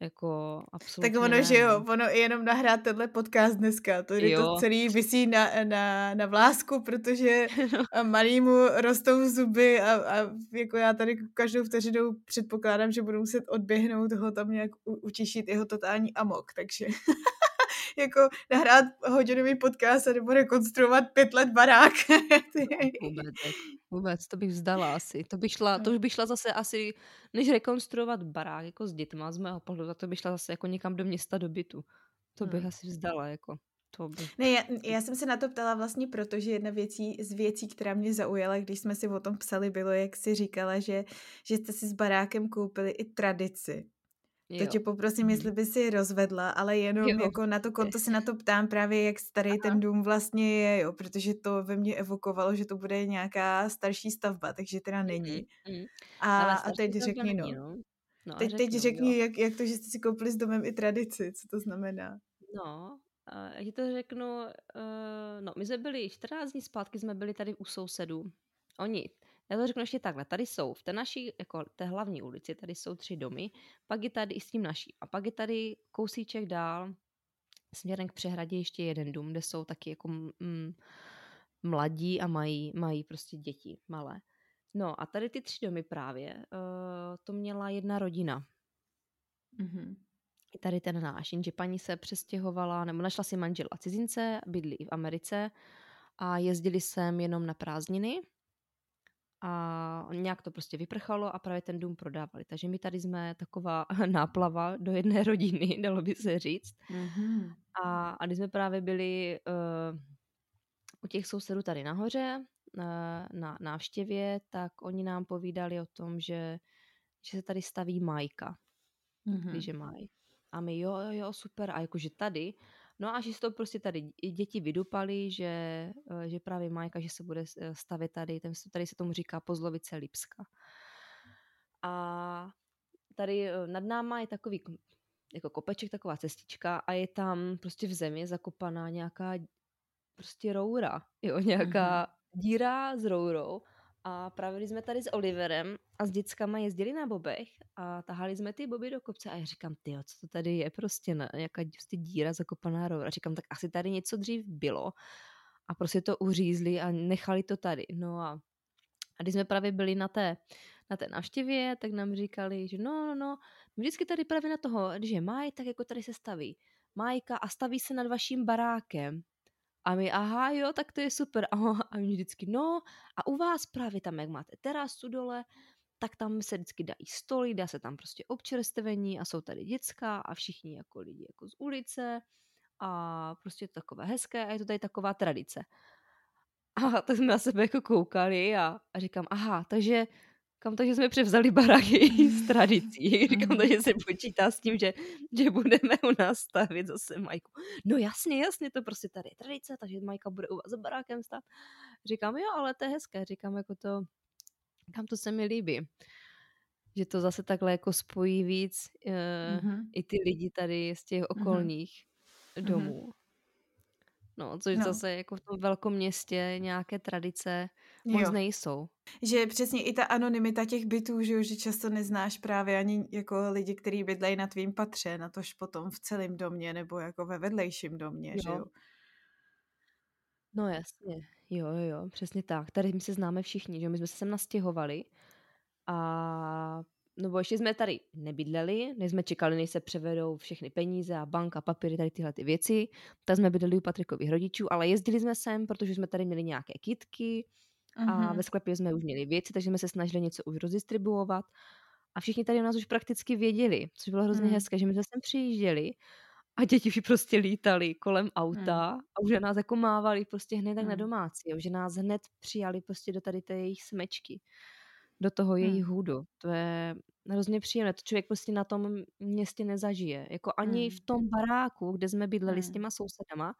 jako absolutně
Tak ono, ne. že jo, no. ono i jenom nahrát tenhle podcast dneska, to je to celý vysí na, na, na vlásku, protože <laughs> no. malýmu rostou zuby a, a jako já tady každou vteřinou předpokládám, že budu muset odběhnout ho tam nějak utišit jeho totální amok, takže <laughs> jako nahrát hodinový podcast a nebo rekonstruovat pět let barák. <laughs>
vůbec, vůbec, to bych vzdala asi. To bych šla, to už bych šla zase asi, než rekonstruovat barák jako s dětma z mého pohledu, to bych šla zase jako někam do města do bytu. To bych hmm. asi vzdala, jako. To by...
Ne, já, já jsem se na to ptala vlastně proto, že jedna věcí, z věcí, která mě zaujala, když jsme si o tom psali, bylo, jak si říkala, že, že jste si s barákem koupili i tradici. Jo. To tě poprosím, mhm. jestli by si rozvedla, ale jenom jo. jako na to konto se na to ptám právě, jak starý Aha. ten dům vlastně je, jo, protože to ve mně evokovalo, že to bude nějaká starší stavba, takže teda není. Mm-hmm. A, a teď řekni, no. no. no teď, řeknu, teď řekni, jak, jak to, že jste si koupili s domem i tradici, co to znamená.
No, já to řeknu, uh, no, my jsme byli 14 dní zpátky, jsme byli tady u sousedů. Oni já to řeknu ještě takhle. Tady jsou v té naší, jako té hlavní ulici, tady jsou tři domy, pak je tady i s tím naší. A pak je tady kousíček dál, směrem k přehradě ještě jeden dům, kde jsou taky jako mm, mladí a mají, mají prostě děti malé. No a tady ty tři domy právě, uh, to měla jedna rodina. Mm-hmm. Tady ten náš, jenže paní se přestěhovala, nebo našla si manžela cizince, bydlí v Americe a jezdili sem jenom na prázdniny a nějak to prostě vyprchalo a právě ten dům prodávali. Takže my tady jsme taková <laughs> náplava do jedné <laughs> rodiny, dalo by se říct. Mm-hmm. A, a když jsme právě byli uh, u těch sousedů tady nahoře uh, na návštěvě, tak oni nám povídali o tom, že, že se tady staví majka, mm-hmm. když je maj. A my jo, jo, jo, super. A jakože tady No a že se to prostě tady děti vydupali, že, eh, že právě Majka, že se bude eh, stavit tady, ten, tady se tomu říká pozlovice Lipska. A tady eh, nad náma je takový jako kopeček, taková cestička a je tam prostě v zemi zakopaná nějaká prostě roura, jo, nějaká mm-hmm. díra s rourou a právě jsme tady s Oliverem a s dětskama jezdili na bobech a tahali jsme ty boby do kopce a já říkám, ty co to tady je prostě na, nějaká prostě díra zakopaná roura. A říkám, tak asi tady něco dřív bylo a prostě to uřízli a nechali to tady. No a A když jsme právě byli na té, na té návštěvě, tak nám říkali, že no, no, no, vždycky tady právě na toho, když je maj, tak jako tady se staví Majka a staví se nad vaším barákem. A my, aha, jo, tak to je super. A, my vždycky, no, a u vás právě tam, jak máte terasu dole, tak tam se vždycky dají stoly, dá se tam prostě občerstvení a jsou tady děcka a všichni jako lidi jako z ulice a prostě je to takové hezké a je to tady taková tradice. A <laughs> tak jsme na sebe jako koukali a, a říkám, aha, takže kam takže jsme převzali baráky <laughs> z tradicí. Říkám, takže se počítá s tím, že, že budeme u nás stavit zase Majku. No jasně, jasně, to prostě tady je tradice, takže Majka bude u vás za barákem stát. Říkám, jo, ale to je hezké. Říkám, jako to, kam to se mi líbí. Že to zase takhle jako spojí víc uh, mm-hmm. i ty lidi tady z těch mhm. okolních mm-hmm. domů. No, což no. zase jako v tom velkom městě nějaké tradice moc jo. nejsou.
Že přesně i ta anonymita těch bytů, že, že často neznáš právě ani jako lidi, kteří bydlejí na tvým patře, na tož potom v celém domě nebo jako ve vedlejším domě, jo. že jo?
No jasně, jo, jo, jo, přesně tak. Tady my se známe všichni, že my jsme se sem nastěhovali a no ještě jsme tady nebydleli, než jsme čekali, než se převedou všechny peníze a banka, papíry, tady tyhle ty věci, tak jsme bydleli u Patrikových rodičů, ale jezdili jsme sem, protože jsme tady měli nějaké kitky a mhm. ve sklepě jsme už měli věci, takže jsme se snažili něco už rozdistribuovat a všichni tady u nás už prakticky věděli, což bylo hrozně uh-huh. hezké, že my jsme sem přijížděli a děti už prostě lítali kolem auta uh-huh. a už nás jako mávali prostě hned tak uh-huh. na domácí, že nás hned přijali prostě do tady té jejich smečky do toho jejich hmm. hůdu. To je hrozně příjemné. To člověk prostě na tom městě nezažije. Jako ani hmm. v tom baráku, kde jsme bydleli hmm. s těma sousedama,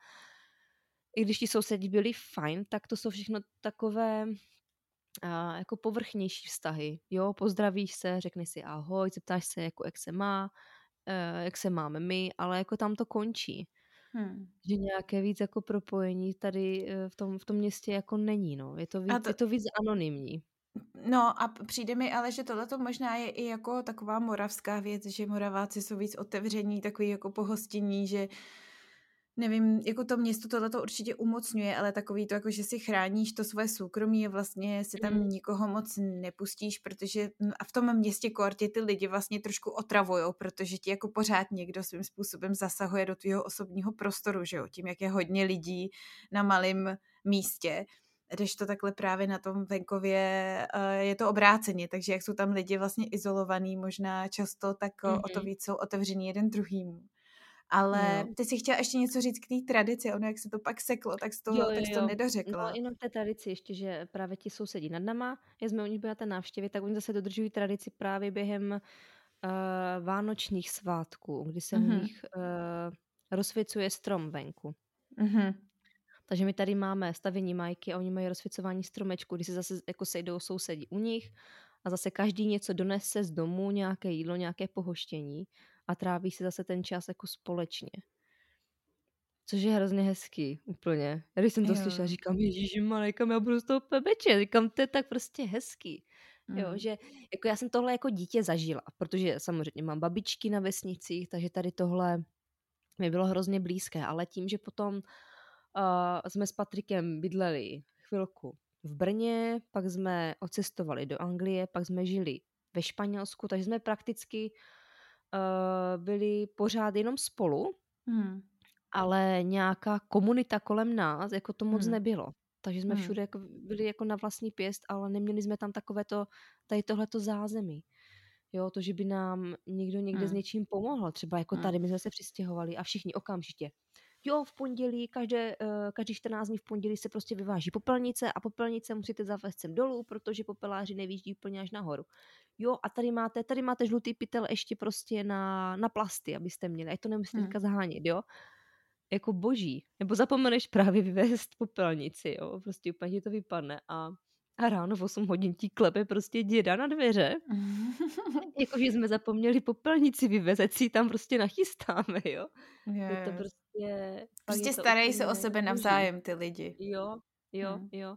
i když ti sousedi byli fajn, tak to jsou všechno takové a, jako povrchnější vztahy. Jo, pozdravíš se, řekni si ahoj, zeptáš se, jako jak se má, e, jak se máme my, ale jako tam to končí. Hmm. Že nějaké víc jako propojení tady e, v tom, v tom městě jako není, no. Je to víc, to... je to víc anonymní.
No a přijde mi ale, že tohle možná je i jako taková moravská věc, že moraváci jsou víc otevření, takový jako pohostinní, že nevím, jako to město tohle to určitě umocňuje, ale takový to, jako že si chráníš to svoje soukromí a vlastně si tam mm. nikoho moc nepustíš, protože a v tom městě kortě ty lidi vlastně trošku otravujou, protože ti jako pořád někdo svým způsobem zasahuje do tvého osobního prostoru, že jo, tím, jak je hodně lidí na malém místě když to takhle právě na tom venkově eh, je to obráceně, takže jak jsou tam lidi vlastně izolovaný možná často, tak mm-hmm. o to víc jsou otevření jeden druhýmu. Ale no. ty si chtěla ještě něco říct k té tradici, ono jak se to pak seklo, tak to, jo, jo, jo. to nedořekla.
No jenom té tradici ještě, že právě ti sousedí nad nama, jak jsme u nich byli na té návštěvě, tak oni zase dodržují tradici právě během uh, vánočních svátků, kdy se mm-hmm. u nich uh, rozsvěcuje strom venku. Mm-hmm. Takže my tady máme stavění majky a oni mají rozsvěcování stromečku, kdy se zase jako sejdou sousedí u nich a zase každý něco donese z domu, nějaké jídlo, nějaké pohoštění a tráví se zase ten čas jako společně. Což je hrozně hezký, úplně. Já když jsem to jo. slyšela, říkám, Ježíš Malejka, já budu z toho pebeče. Říkám, to je tak prostě hezký. Mm. Jo, že jako já jsem tohle jako dítě zažila, protože samozřejmě mám babičky na vesnicích, takže tady tohle mi bylo hrozně blízké, ale tím, že potom uh, jsme s Patrikem bydleli chvilku v Brně, pak jsme odcestovali do Anglie, pak jsme žili ve Španělsku, takže jsme prakticky uh, byli pořád jenom spolu, hmm. ale nějaká komunita kolem nás, jako to moc hmm. nebylo. Takže jsme hmm. všude jako byli jako na vlastní pěst, ale neměli jsme tam takové to, tady tohleto zázemí. Jo, to, že by nám někdo někde hmm. s něčím pomohl. Třeba jako hmm. tady, my jsme se přistěhovali a všichni okamžitě jo, v pondělí, každé, uh, každý 14 dní v pondělí se prostě vyváží popelnice a popelnice musíte zavést sem dolů, protože popeláři nevíždí úplně až nahoru. Jo, a tady máte, tady máte žlutý pytel ještě prostě na, na plasty, abyste měli, ať to nemusíte hmm. teďka zhánět, jo. Jako boží. Nebo zapomeneš právě vyvést popelnici, jo, prostě úplně ti to vypadne a a ráno v 8 hodin ti klepe prostě děda na dveře. <laughs> Jakože jsme zapomněli popelnici vyvezet si tam prostě nachystáme, jo. Yes. Je to prostě...
Prostě starají se o sebe navzájem ty lidi.
Jo, jo, hmm. jo.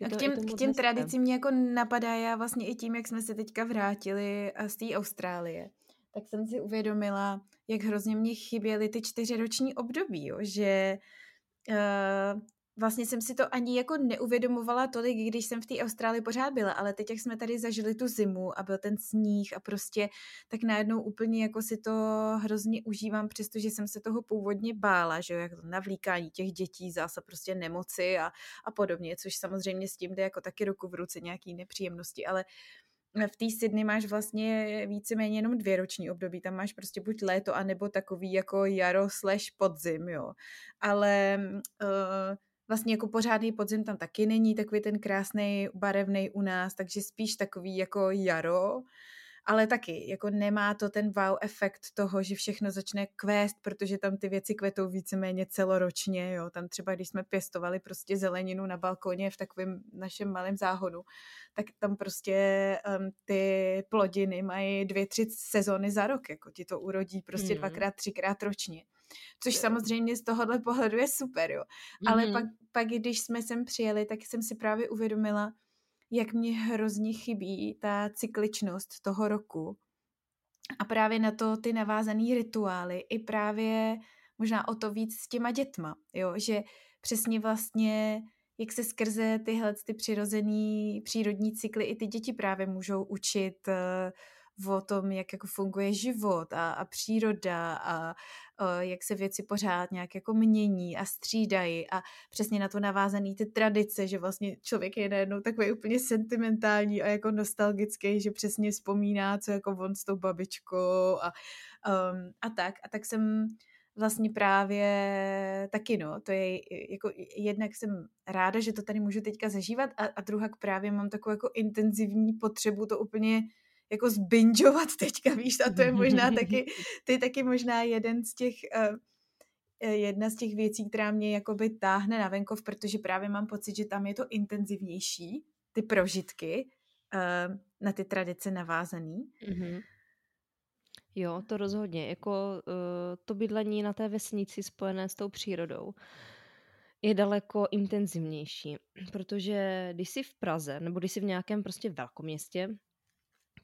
Je a k těm, k těm tradicím mě jako napadá, já vlastně i tím, jak jsme se teďka vrátili z té Austrálie, tak jsem si uvědomila, jak hrozně mě chyběly ty čtyřiroční období, jo? že uh, vlastně jsem si to ani jako neuvědomovala tolik, když jsem v té Austrálii pořád byla, ale teď, jak jsme tady zažili tu zimu a byl ten sníh a prostě tak najednou úplně jako si to hrozně užívám, přestože jsem se toho původně bála, že jo, jak to navlíkání těch dětí, zase prostě nemoci a, a podobně, což samozřejmě s tím jde jako taky ruku v ruce nějaký nepříjemnosti, ale v té Sydney máš vlastně víceméně jenom dvě roční období. Tam máš prostě buď léto, anebo takový jako jaro slash podzim, jo. Ale uh, vlastně jako pořádný podzim tam taky není, takový ten krásný barevný u nás, takže spíš takový jako jaro, ale taky jako nemá to ten wow efekt toho, že všechno začne kvést, protože tam ty věci kvetou víceméně celoročně, jo. Tam třeba, když jsme pěstovali prostě zeleninu na balkoně v takovém našem malém záhodu, tak tam prostě um, ty plodiny mají dvě, tři sezóny za rok, jako ti to urodí prostě hmm. dvakrát, třikrát ročně. Což jo. samozřejmě z tohohle pohledu je super, jo. Mm-hmm. Ale pak, pak, když jsme sem přijeli, tak jsem si právě uvědomila, jak mě hrozně chybí ta cykličnost toho roku. A právě na to ty navázané rituály, i právě možná o to víc s těma dětma, jo, že přesně vlastně jak se skrze tyhle ty přirozený přírodní cykly i ty děti právě můžou učit uh, o tom, jak jako funguje život a, a příroda a, a jak se věci pořád nějak jako mění a střídají a přesně na to navázaný ty tradice, že vlastně člověk je najednou takový úplně sentimentální a jako nostalgický, že přesně vzpomíná, co jako on s tou babičkou a, um, a tak. A tak jsem vlastně právě taky, no, to je jako jednak jsem ráda, že to tady můžu teďka zažívat a, a druhak právě mám takovou jako intenzivní potřebu to úplně jako zbinžovat teďka, víš, a to je možná taky, <laughs> to je taky možná jeden z těch, uh, jedna z těch věcí, která mě jakoby táhne na venkov, protože právě mám pocit, že tam je to intenzivnější, ty prožitky uh, na ty tradice navázaný. Mm-hmm.
Jo, to rozhodně. Jako uh, to bydlení na té vesnici spojené s tou přírodou je daleko intenzivnější, protože když jsi v Praze nebo když jsi v nějakém prostě velkoměstě,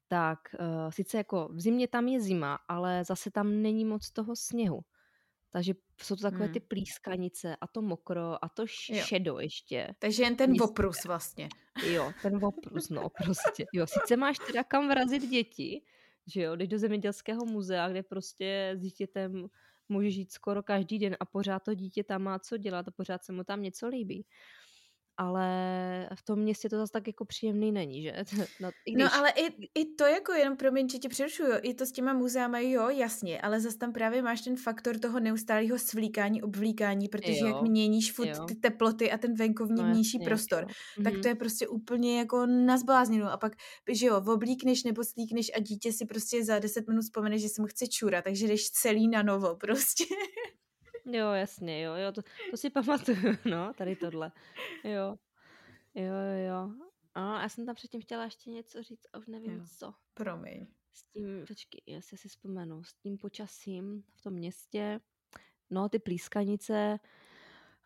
tak uh, sice jako v zimě tam je zima, ale zase tam není moc toho sněhu. Takže jsou to takové hmm. ty plískanice a to mokro a to šedo jo. ještě.
Takže jen ten oprus vlastně.
Jo, ten oprus, no prostě. Jo, sice máš teda kam vrazit děti, že jo, jdeš do zemědělského muzea, kde prostě s dítětem může žít skoro každý den a pořád to dítě tam má co dělat a pořád se mu tam něco líbí ale v tom městě to zase tak jako příjemný není, že? <laughs>
No, i no, když... no ale i, i to jako jenom, promiň, že tě přerušuju, i to s těma muzeama, jo, jasně, ale zase tam právě máš ten faktor toho neustálého svlíkání, obvlíkání, protože jo, jak měníš furt jo. ty teploty a ten venkovní no, vnější prostor, jo. tak mm-hmm. to je prostě úplně jako na zblázninu a pak, že jo, oblíkneš nebo slíkneš a dítě si prostě za 10 minut vzpomene, že se mu chce čura, takže jdeš celý na novo <laughs> prostě.
Jo, jasně, jo, jo, to, to si <laughs> pamatuju, no, tady tohle. Jo, jo, jo. A já jsem tam předtím chtěla ještě něco říct a už nevím jo. co.
Promiň.
S tím, počkej, jestli si vzpomenu, s tím počasím v tom městě, no, ty plískanice,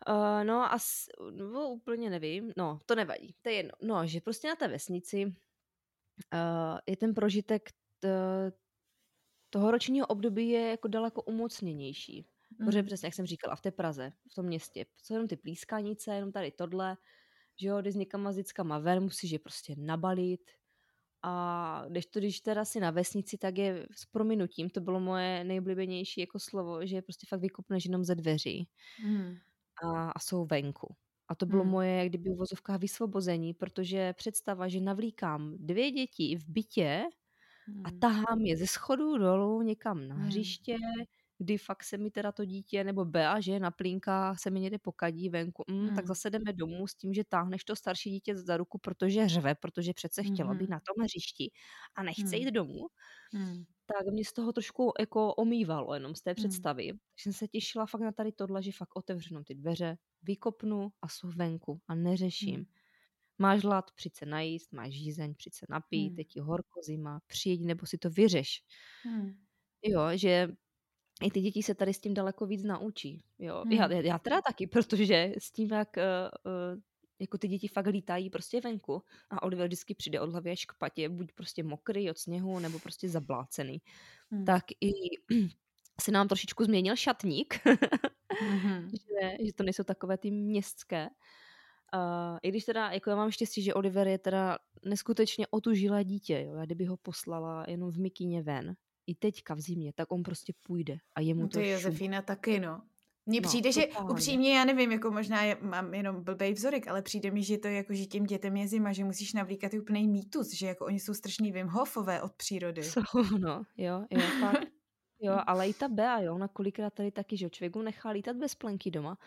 uh, no, as, no, úplně nevím, no, to nevadí, to je jedno. No, že prostě na té vesnici uh, je ten prožitek t, toho ročního období je jako daleko umocněnější. Mm. Protože přesně, jak jsem říkala, v té Praze, v tom městě, co jenom ty plískanice, jenom tady tohle, že jo, když s někama s dětskama ven, musíš je prostě nabalit, a když to, když teda si na vesnici, tak je s prominutím, to bylo moje nejoblíbenější jako slovo, že je prostě fakt vykopneš jenom ze dveří mm. a, a jsou venku. A to bylo mm. moje, jak kdyby uvozovká vysvobození, protože představa, že navlíkám dvě děti v bytě mm. a hmm. tahám je ze schodu dolů někam na hmm. hřiště, kdy fakt se mi teda to dítě, nebo Bea, že je na plínkách, se mi někde pokadí venku, mm, hmm. tak zase jdeme domů s tím, že táhneš to starší dítě za ruku, protože řve, protože přece chtěla hmm. být na tom hřišti a nechce hmm. jít domů, hmm. tak mě z toho trošku jako omývalo jenom z té hmm. představy. Hmm. Takže jsem se těšila fakt na tady tohle, že fakt otevřenu ty dveře, vykopnu a jsou venku a neřeším. Hmm. Máš hlad, přijď se najíst, máš žízeň, přijď se napít, hmm. teď ti horko zima, přijď nebo si to vyřeš. Hmm. Jo, že i ty děti se tady s tím daleko víc naučí. Jo. Hmm. Já, já teda taky, protože s tím, jak uh, jako ty děti fakt lítají prostě venku a Oliver vždycky přijde od hlavy až k patě, buď prostě mokrý od sněhu, nebo prostě zablácený, hmm. tak i <clears throat> se nám trošičku změnil šatník, mm-hmm. <laughs> že, že to nejsou takové ty městské. Uh, I když teda, jako já mám štěstí, že Oliver je teda neskutečně otužilé dítě, jo. Já kdyby ho poslala jenom v mikině ven, i teďka v zimě, tak on prostě půjde a jemu
no
to
je Josefína taky, no. Mně
No,
přijde, že
totálně.
upřímně, já nevím, jako možná je, mám jenom blbej vzorek, ale přijde mi, že to je jako, že těm dětem je zima, že musíš navlíkat úplný mýtus, že jako oni jsou strašný Wim Hofové od přírody.
Jsou, <laughs> no, jo, jo, fakt. Jo, ale i ta Bea, jo, ona kolikrát tady taky, že jo, člověk ho nechá lítat bez plenky doma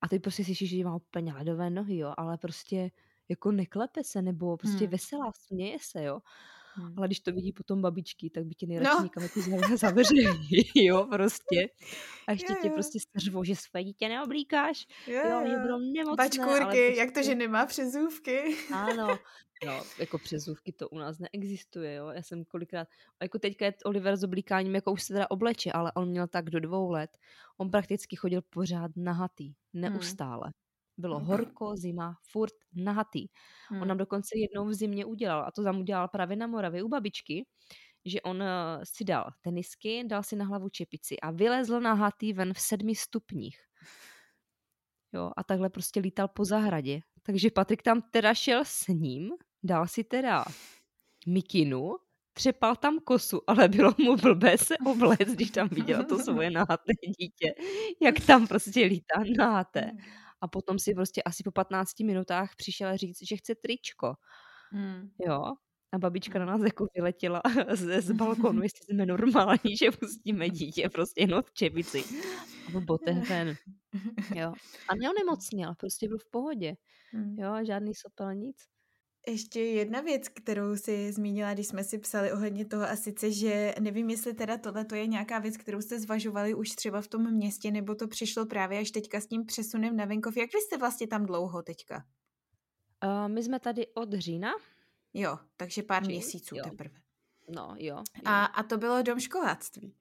a ty prostě slyšíš, že má úplně ledové nohy, jo, ale prostě jako neklepe se, nebo prostě
Hmm.
veselá, směje se, jo.
Hmm.
Ale když to vidí potom babičky, tak by tě nejradši
No.
někam jako za- zavřeli, <laughs> jo, prostě. A ještě tě prostě seřvou, že své dítě neoblíkáš,
Jo,
jo,
jo.
budou nemocné,
Bačkůrky, jak to,
prostě-
že nemá přezůvky.
ano, jo, jako přezůvky to u nás neexistuje, jo. Já jsem kolikrát, a jako teďka je Oliver s oblíkáním, jako už se teda obleče, ale on měl tak do dvou let. On prakticky chodil pořád nahatý, neustále. Bylo
Hmm.
horko, zima, furt nahatý. On
Hmm.
nám dokonce jednou v zimě udělal, a to tam udělal právě na Moravě u babičky, že on eh, si dal tenisky, dal si na hlavu čepici a vylezl nahatý ven v sedmi stupních. Jo, a takhle prostě lítal po zahradě. Takže Patrik tam teda šel s ním, dal si teda mikinu, třepal tam kosu, ale bylo mu blbé se obléct, když tam viděl to svoje nahaté dítě, jak tam prostě lítá nahaté. A potom si prostě asi po 15 minutách přišel říct, že chce tričko.
Hmm.
Jo. A babička na nás <laughs> jako vyletěla <laughs> z, z balkonu, <laughs> jestli jsme normální, že pustíme dítě prostě jenom v čepici. A v botech ven. Jo. A neonemocněl, prostě byl v pohodě.
Hmm.
Jo, žádný sopel, nic.
Ještě jedna věc, kterou si zmínila, když jsme si psali ohledně toho, a sice, že nevím, jestli teda tohle to je nějaká věc, kterou jste zvažovali už třeba v tom městě, nebo to přišlo právě až teďka s tím přesunem na venkov. Jak vy jste vlastně tam dlouho teďka?
Uh, my jsme tady od října.
Jo, takže pár
Říjn,
měsíců
jo.
teprve.
No, jo. jo.
A, a to bylo dom školáctví.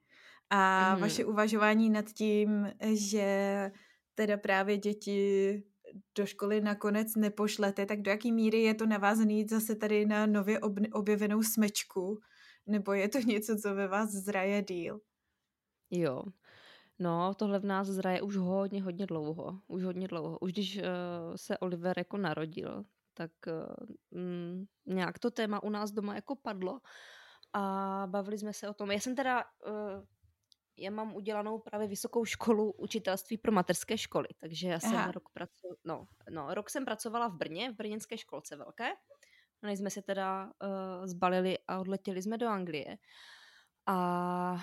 A
Mhm.
vaše uvažování nad tím, že teda právě děti do školy nakonec nepošlete, tak do jaký míry je to navázaný zase tady na nově ob- objevenou smečku? Nebo je to <laughs> něco, co ve vás zraje díl?
Jo. No, tohle v nás zraje už hodně, hodně dlouho. Už hodně dlouho. Už když uh, se Oliver jako narodil, tak uh, mm, nějak to téma u nás doma jako padlo a bavili jsme se o tom. Já jsem teda, uh, já mám udělanou právě vysokou školu učitelství pro materské školy, takže já jsem
Aha.
rok pracovala, no, no, rok jsem pracovala v Brně, v brněnské školce velké. A než jsme se teda uh, zbalili a odletěli jsme do Anglie. A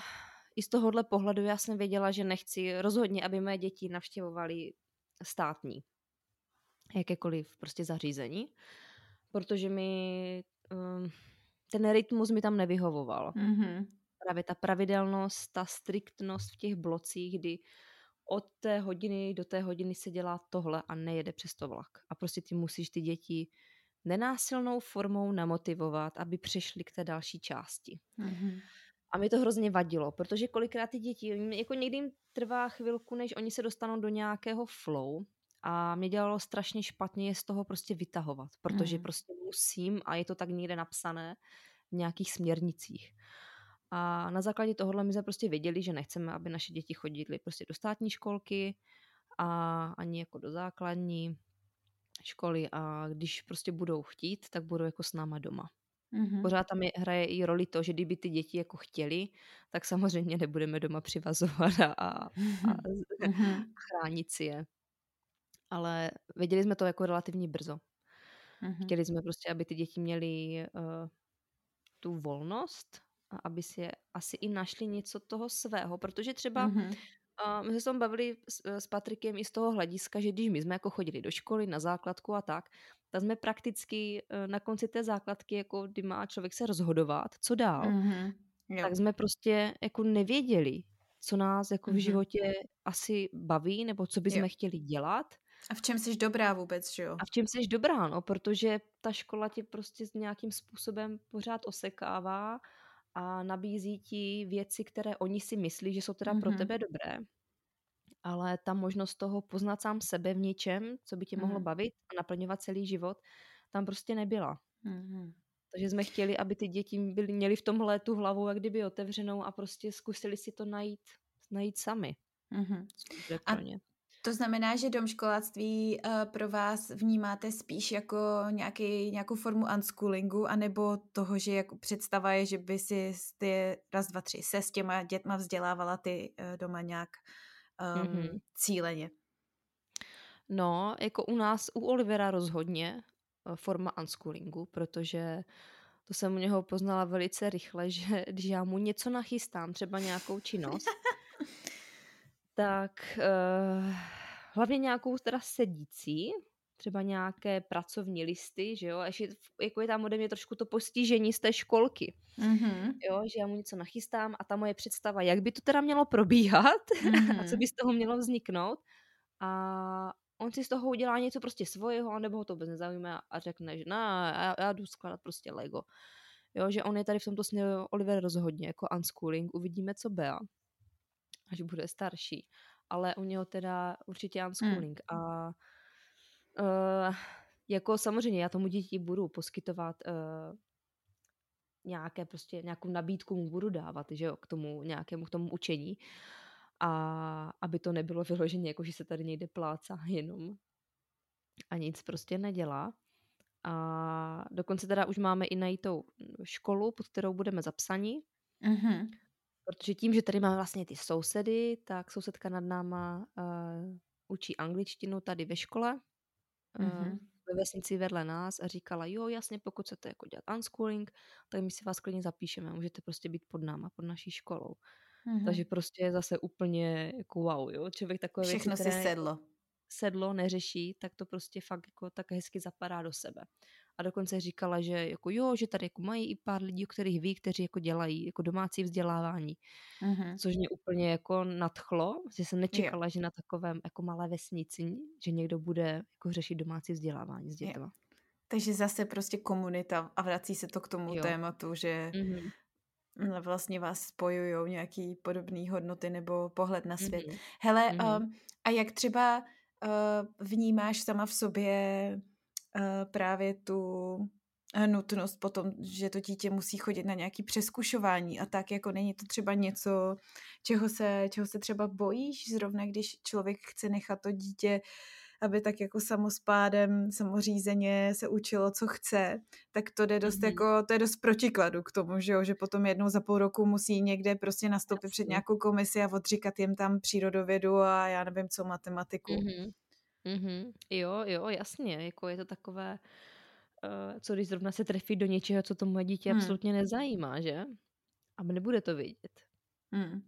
i z tohohle pohledu já jsem věděla, že nechci rozhodně, aby mé děti navštěvovaly státní jakékoliv prostě zařízení, protože mi um, ten rytmus mi tam nevyhovoval.
Mm-hmm.
Právě ta pravidelnost, ta striktnost v těch blocích, kdy od té hodiny do té hodiny se dělá tohle a nejede přes to vlak. A prostě ty musíš ty děti nenásilnou formou namotivovat, aby přešli k té další části.
Mm-hmm.
A mi to hrozně vadilo, protože kolikrát ty děti, jako někdy jim trvá chvilku, než oni se dostanou do nějakého flow a mě dělalo strašně špatně je z toho prostě vytahovat, protože
Mhm.
prostě musím a je to tak někde napsané v nějakých směrnicích. A na základě tohohle my jsme prostě věděli, že nechceme, aby naše děti chodily prostě do státní školky a ani jako do základní školy a když prostě budou chtít, tak budou jako s náma doma.
Mm-hmm.
Pořád tam je, hraje i roli to, že kdyby ty děti jako chtěli, tak samozřejmě nebudeme doma přivazovat a, a, a <laughs>
Mm-hmm.
chránit si je. Ale věděli jsme to jako relativně brzo.
Mm-hmm.
Chtěli jsme prostě, aby ty děti měly uh, tu volnost a aby si je asi i našli něco toho svého, protože třeba
Mm-hmm.
uh, my jsme se tam bavili s, s Patrikem i z toho hlediska, že když my jsme jako chodili do školy, na základku a tak, tak jsme prakticky uh, na konci té základky, jako kdy má člověk se rozhodovat, co dál,
Mm-hmm. Jo.
tak jsme prostě jako nevěděli, co nás jako v
Mhm.
životě asi baví, nebo co bychom chtěli dělat
A v čem jsi dobrá vůbec, že jo?
a v čem jsi dobrá, no, protože ta škola tě prostě s nějakým způsobem pořád osekává a nabízí ti věci, které oni si myslí, že jsou teda pro
Mhm.
tebe dobré, ale ta možnost toho poznat sám sebe v něčem, co by tě mohlo
Mhm.
bavit a naplňovat celý život, tam prostě nebyla.
Mm-hmm.
Takže jsme chtěli, aby ty děti byly, měly v tomhle tu hlavu jak kdyby otevřenou a prostě zkusili si to najít, najít sami.
Mm-hmm. A
pro.
To znamená, že domškoláctví uh, pro vás vnímáte spíš jako nějaký, nějakou formu unschoolingu, anebo toho, že jako představa je, že by si ty raz, dva, tři se s těma dětma vzdělávala ty uh, doma nějak um, mm-hmm. cíleně.
No, jako u nás, u Olivera rozhodně uh, forma unschoolingu, protože to jsem u něho poznala velice rychle, <laughs> že když já mu něco nachystám, třeba nějakou činnost, tak uh, hlavně nějakou teda sedící, třeba nějaké pracovní listy, že jo, a ještě jako je tam ode mě trošku to postižení z té školky, mm-hmm. jo, že já mu něco nachystám a ta moje představa, jak by to teda mělo probíhat mm-hmm. <laughs> a co by z toho mělo vzniknout a on si z toho udělá něco prostě svojho, nebo ho to vůbec nezajímá a řekne, že na, já, já jdu skládat prostě Lego. Jo, že on je tady v tomto směru Oliver rozhodně jako unschooling, uvidíme, co Bea, až bude starší. Ale u něho teda určitě unschooling. Hmm. A uh, jako samozřejmě já tomu děti budu poskytovat uh, nějaké prostě nějakou nabídku mu budu dávat, že jo, k tomu nějakému k tomu učení. A aby to nebylo vyloženě jako, že se tady někde plácá <laughs> jenom a nic prostě nedělá. A dokonce teda už máme i najitou školu, pod kterou budeme zapsaní. Mm-hmm. Protože tím, že tady máme vlastně ty sousedy, tak sousedka nad náma uh, učí angličtinu tady ve škole. Mm-hmm. Uh, ve vesnici vedle nás a říkala, jo, jasně, pokud chcete jako dělat unschooling, tak my si vás klidně zapíšeme, můžete prostě být pod náma, pod naší školou. Mm-hmm. Takže prostě je zase úplně jako wow, jo, člověk takové
Všechno věci, které... si sedlo
sedlo, neřeší, tak to prostě fakt jako tak hezky zapadá do sebe. A dokonce říkala, že jako jo, že tady jako mají i pár lidí, o kterých ví, kteří jako dělají jako domácí vzdělávání. Mm-hmm. Což mě úplně jako nadchlo, že jsem nečekala, jo. že na takovém jako malé vesnici, že někdo bude jako řešit domácí vzdělávání s dětma.
Takže zase prostě komunita a vrací se to k tomu jo. tématu, že mm-hmm vlastně vás spojují nějaký podobné hodnoty nebo pohled na svět. Mm-hmm. Hele, mm-hmm. Um, a jak třeba uh, vnímáš sama v sobě právě tu eh, nutnost potom, že to dítě musí chodit na nějaký přeskušování a tak, jako není to třeba něco, čeho se, čeho se třeba bojíš, zrovna když člověk chce nechat to dítě aby tak jako samospádem, samořízeně se učilo, co chce, tak to jde dost mm-hmm. jako, to je dost protikladu k tomu, že jo, že potom jednou za půl roku musí někde prostě nastoupit Jasně. před nějakou komisi a odříkat jim tam přírodovědu a já nevím co, matematiku.
Mm-hmm. Mm-hmm. Jo, jo, jasně, jako je to takové, uh, co když zrovna se trefí do něčeho, co to moje dítě hmm. absolutně nezajímá, že? A nebude to vidět. Hmm.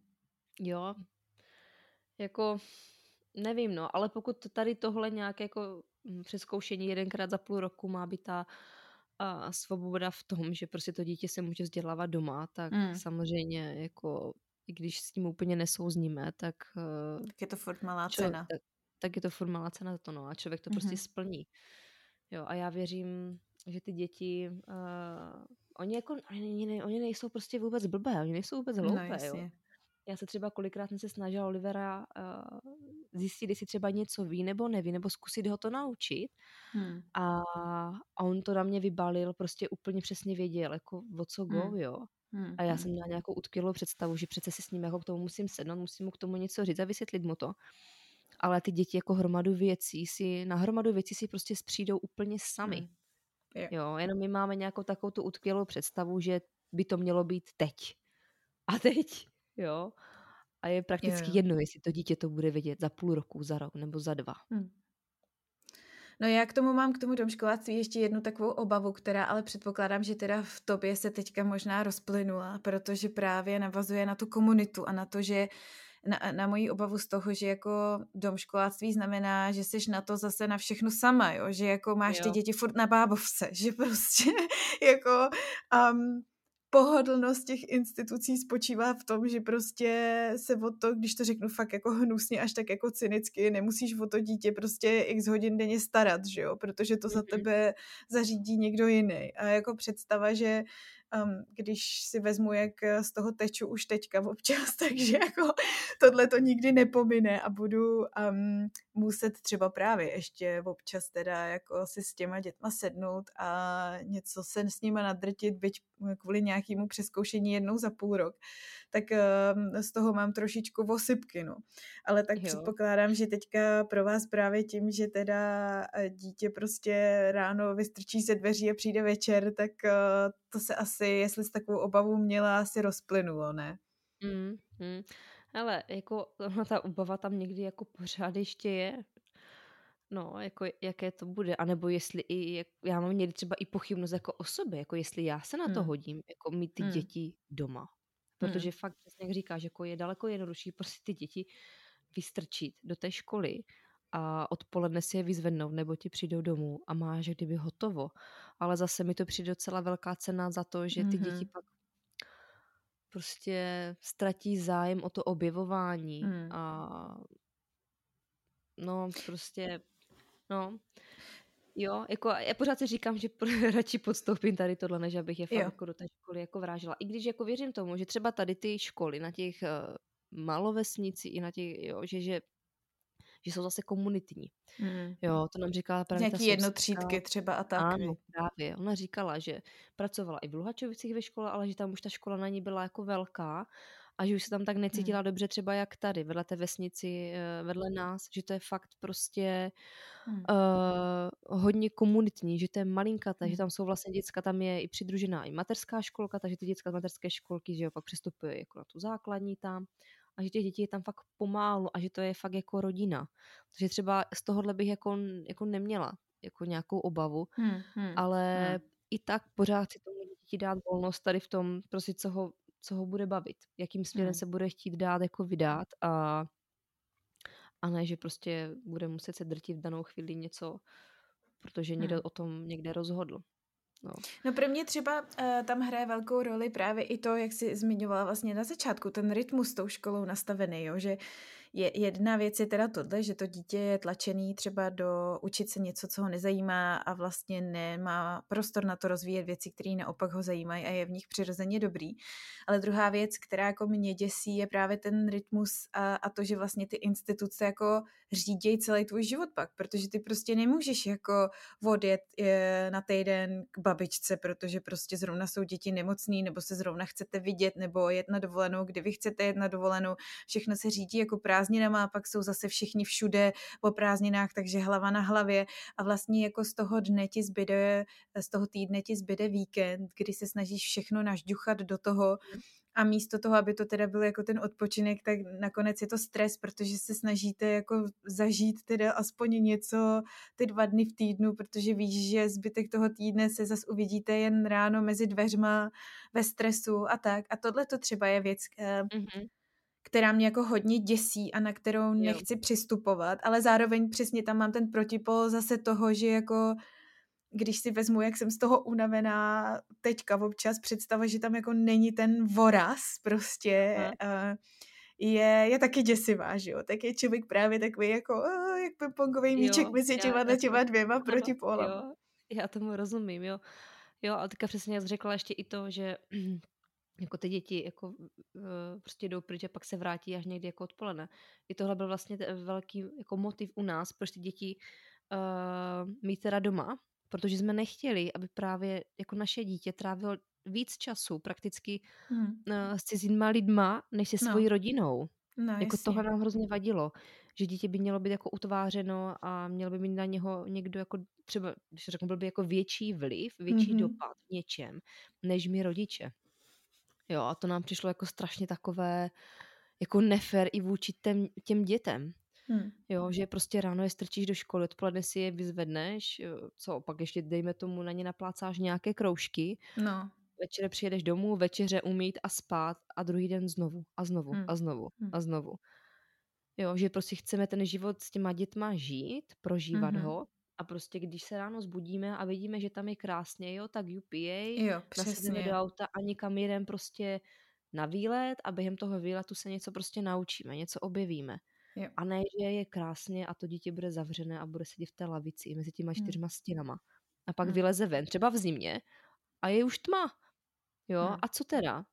Jo, jako Nevím, no, ale pokud tady tohle nějak jako mm, přeskoušení jedenkrát za půl roku má být ta a svoboda v tom, že prostě to dítě se může vzdělávat doma, tak mm. samozřejmě jako i když s tím úplně nesouzníme, tak...
Eh, tak je to furt malá člověk, cena.
Tak, tak je to furt malá cena za to, no a člověk to mm-hmm. prostě splní. Jo, a já věřím, že ty děti, uh, oni jako, oni, oni nejsou prostě vůbec blbé, oni nejsou vůbec no, hloupé, no, jo. Já se třeba kolikrát jsem se snažila Olivera uh, zjistit, jestli třeba něco ví nebo neví, nebo zkusit ho to naučit. Hmm. A, a on to na mě vybalil, prostě úplně přesně věděl, jako o co go, hmm. jo. Hmm. A já jsem hmm. měla nějakou utkvělou představu, že přece si s ním jako k tomu musím sednout, musím mu k tomu něco říct a vysvětlit mu to. Ale ty děti jako hromadu věcí si, na hromadu věcí si prostě přijdou úplně sami. Hmm. Yeah. Jo, jenom my máme nějakou takovou tu utkvělou představu, že by to mělo být teď. A teď jo. A je prakticky jo. jedno, jestli to dítě to bude vidět za půl roku, za rok nebo za dva. Hmm.
No já k tomu mám k tomu domškoláctví ještě jednu takovou obavu, která ale předpokládám, že teda v tobě se teďka možná rozplynula, protože právě navazuje na tu komunitu a na to, že na, na moji obavu z toho, že jako domškoláctví znamená, že jsi na to zase na všechno sama, jo? že jako máš jo. ty děti furt na bábovce, <laughs> že prostě jako um, pohodlnost těch institucí spočívá v tom, že prostě se o to, když to řeknu fakt jako hnusně, až tak jako cynicky, nemusíš o to dítě prostě x hodin denně starat, že jo, protože to za mhm. tebe zařídí někdo jiný. A jako představa, že um, když si vezmu, jak z toho teču už teďka občas, <laughs> takže jako tohle to nikdy nepomine a budu um, muset třeba právě ještě občas teda jako si s těma dětma sednout a něco se s nima nadrtit, byť kvůli nějakému přeskoušení jednou za půl rok, tak um, z toho mám trošičku vosypky, no. Ale tak jo. předpokládám, že teďka pro vás právě tím, že teda e, dítě prostě ráno vystrčí se dveří a přijde večer, tak uh, to se asi, jestli jsi takovou obavu měla, asi rozplynulo, ne?
Mm, mm. Ale jako ta obava tam někdy jako pořád ještě je. No, jako jaké to bude, anebo jestli i, jak, já mám někdy třeba i pochybnost jako o sobě, jako jestli já se na to
Hmm.
hodím, jako mít ty
Hmm.
děti doma.
Hmm.
Protože fakt, přesně jak říkáš, jako je daleko jednodušší prostě ty děti vystrčit do té školy a odpoledne si je vyzvednout, nebo ti přijdou domů a máš kdyby hotovo. Ale zase mi to přijde docela velká cena za to, že ty děti
Mhm.
pak prostě ztratí zájem o to objevování
Hmm.
a no prostě, no, jo, jako já pořád si říkám, že <laughs> radši podstoupím tady tohle, než abych je fakt
Jo.
jako do té školy jako vrážela. I když jako věřím tomu, že třeba tady ty školy na těch uh, malovesnici i na těch, jo, že, že, že jsou zase komunitní.
Hmm.
Jo, to nám říkala právě ta
Nějaký
sousedka.
jednotřídky třeba a tak.
Ano, právě. Ona říkala, že pracovala i v Luhačovicích ve škole, ale že tam už ta škola na ní byla jako velká a že už se tam tak necítila
Hmm.
dobře třeba jak tady, vedle té vesnici, eh, vedle nás, že to je fakt prostě
Hmm.
uh, hodně komunitní, že to je malinkaté, že
Hmm.
tam jsou vlastně děcka, tam je i přidružená i mateřská školka, takže ty děcka z mateřské školky, že jo, pak přistupují jako na tu základní tam a že těch dětí je tam fakt pomálu a že to je fakt jako rodina. Takže třeba z tohohle bych jako, jako neměla jako nějakou obavu,
Hmm. Hmm.
ale
Hmm.
i tak pořád si tomu dítě dát volnost tady v tom, prostě co ho, co ho bude bavit, jakým směrem
Hmm.
se bude chtít dát jako vydat a, a ne, že prostě bude muset se drtit v danou chvíli něco, protože někdo
Hmm.
o tom někde rozhodl. No.
No pro mě třeba uh, tam hraje velkou roli právě i to, jak jsi zmiňovala vlastně na začátku, ten rytmus s tou školou nastavený, jo, že je, jedna věc je teda tohle, že to dítě je tlačený třeba do učit se něco, co ho nezajímá a vlastně nemá prostor na to rozvíjet věci, které naopak ho zajímají a je v nich přirozeně dobrý. Ale druhá věc, která jako mě děsí, je právě ten rytmus a, a to, že vlastně ty instituce jako řídějí celý tvůj život pak, protože ty prostě nemůžeš jako odjet je, na týden k babičce, protože prostě zrovna jsou děti nemocný, nebo se zrovna chcete vidět, nebo jet na dovolenou, kdy vy chcete jet na dovolenou. Všechno se řídí jako prázdninama a pak jsou zase všichni všude po prázdninách, takže hlava na hlavě a vlastně jako z toho dne ti zbyde, z toho týdne ti zbyde víkend, kdy se snažíš všechno nažďuchat do toho a místo toho, aby to teda byl jako ten odpočinek, tak nakonec je to stres, protože se snažíte jako zažít teda aspoň něco ty dva dny v týdnu, protože víš, že zbytek toho týdne se zase uvidíte jen ráno mezi dveřma ve stresu a tak. A tohle to třeba je věc,
Mm-hmm.
Která mě jako hodně děsí a na kterou
Jo.
nechci přistupovat, ale zároveň přesně tam mám ten protipol zase toho, že jako když si vezmu, jak jsem z toho unavená teďka občas, představa, že tam jako není ten voraz prostě,
Aha.
uh, je, je taky děsivá, že jo? Tak je člověk právě takový jako, jak pingpongový míček
Jo,
mezi těma,
já
těma dvěma
ano,
protipolama.
jo, já tomu rozumím, jo. Jo, a teďka přesně jsi řekla ještě i to, že jako ty děti jako uh, prostě jdou pryč a pak se vrátí až někdy jako odpoledne. I tohle byl vlastně velký jako motiv u nás, proč ty děti uh, mít teda doma, protože jsme nechtěli, aby právě jako naše dítě trávilo víc času prakticky
Hmm.
uh, s cizíma lidma, než se
No.
svojí rodinou.
No,
Jako
jasně.
tohle nám hrozně vadilo, že dítě by mělo být jako utvářeno a měl by mít na něho někdo jako třeba, když řeknu, byl by jako větší vliv, větší
Mhm.
dopad v něčem, než my rodiče. Jo, a to nám přišlo jako strašně takové jako nefér i vůči těm, těm dětem.
Hmm.
Jo, že prostě ráno je strčíš do školy, odpoledne si je vyzvedneš, jo, co pak ještě dejme tomu na ně naplácáš nějaké kroužky,
No.
večer přijedeš domů, večeře umít a spát a druhý den znovu a znovu
Hmm.
a znovu
Hmm.
a znovu. Jo, že prostě chceme ten život s těma dětma žít, prožívat
Mhm.
ho a prostě když se ráno zbudíme a vidíme, že tam je krásně, jo, tak jupijej,
Jo,
nasedeme do
přesně.
auta a nikam jedem prostě na výlet a během toho výletu se něco prostě naučíme, něco objevíme.
Jo.
A ne, že je krásně a to dítě bude zavřené a bude sedět v té lavici mezi těma
Hmm.
čtyřma stěnama. A pak
Hmm.
vyleze ven, třeba v zimě, a je už tma. Jo, hmm. a co teda?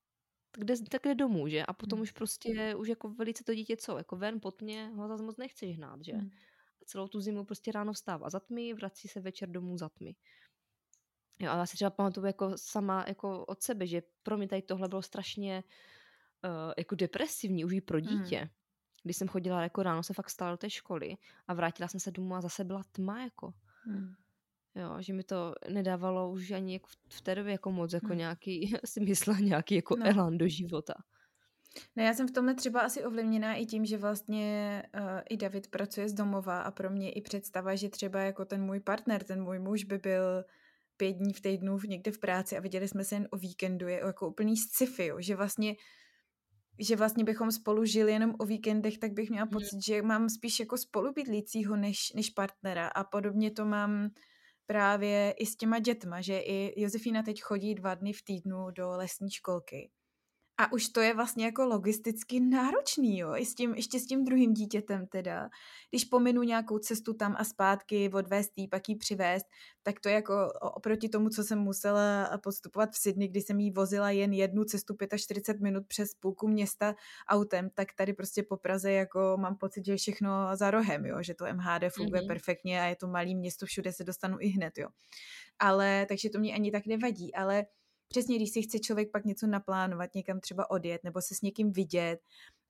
Kde, tak kde domů, že? A potom hmm. už prostě, už jako velice to dítě co? Jako ven pod mě ho zase moc nechceš hnát, že? Hmm. Celou tu zimu prostě ráno vstává za tmy, vrací se večer domů za tmy. Jo, a já si třeba pamatuju jako sama jako od sebe, že pro mě tady tohle bylo strašně uh, jako depresivní už i pro hmm. dítě. Hmm. Když jsem chodila jako ráno, se fakt stala do té školy a vrátila jsem se domů a zase byla tma jako. Hmm. Jo, že mi to nedávalo už ani jako v té době jako moc, jako hmm. nějaký, <laughs> si myslela nějaký jako no. elán do života.
No já jsem v tomhle třeba asi ovlivněná i tím, že vlastně uh, i David pracuje z domova a pro mě i představa, že třeba jako ten můj partner, ten můj muž by byl pět dní v týdnu někde v práci a viděli jsme se jen o víkendu, je jako úplný sci-fi, jo, že vlastně že vlastně bychom spolu žili jenom o víkendech, tak bych měla mhm. pocit, že mám spíš jako spolubydlícího než, než partnera a podobně to mám právě i s těma dětma, že i Josefína teď chodí dva dny v týdnu do lesní školky. A už to je vlastně jako logisticky náročný, jo, i s tím, ještě s tím druhým dítětem teda. Když pominu nějakou cestu tam a zpátky, odvést jí, pak jí přivést, tak to je jako oproti tomu, co jsem musela podstupovat v Sydney, kdy jsem jí vozila jen jednu cestu 45 minut přes půlku města autem, tak tady prostě po Praze jako mám pocit, že je všechno za rohem, jo, že to MHD funguje mm-hmm. perfektně a je to malý město, všude se dostanu i hned, jo. Ale, takže to mě ani tak nevadí, ale přesně, když si chce člověk pak něco naplánovat, někam třeba odjet nebo se s někým vidět,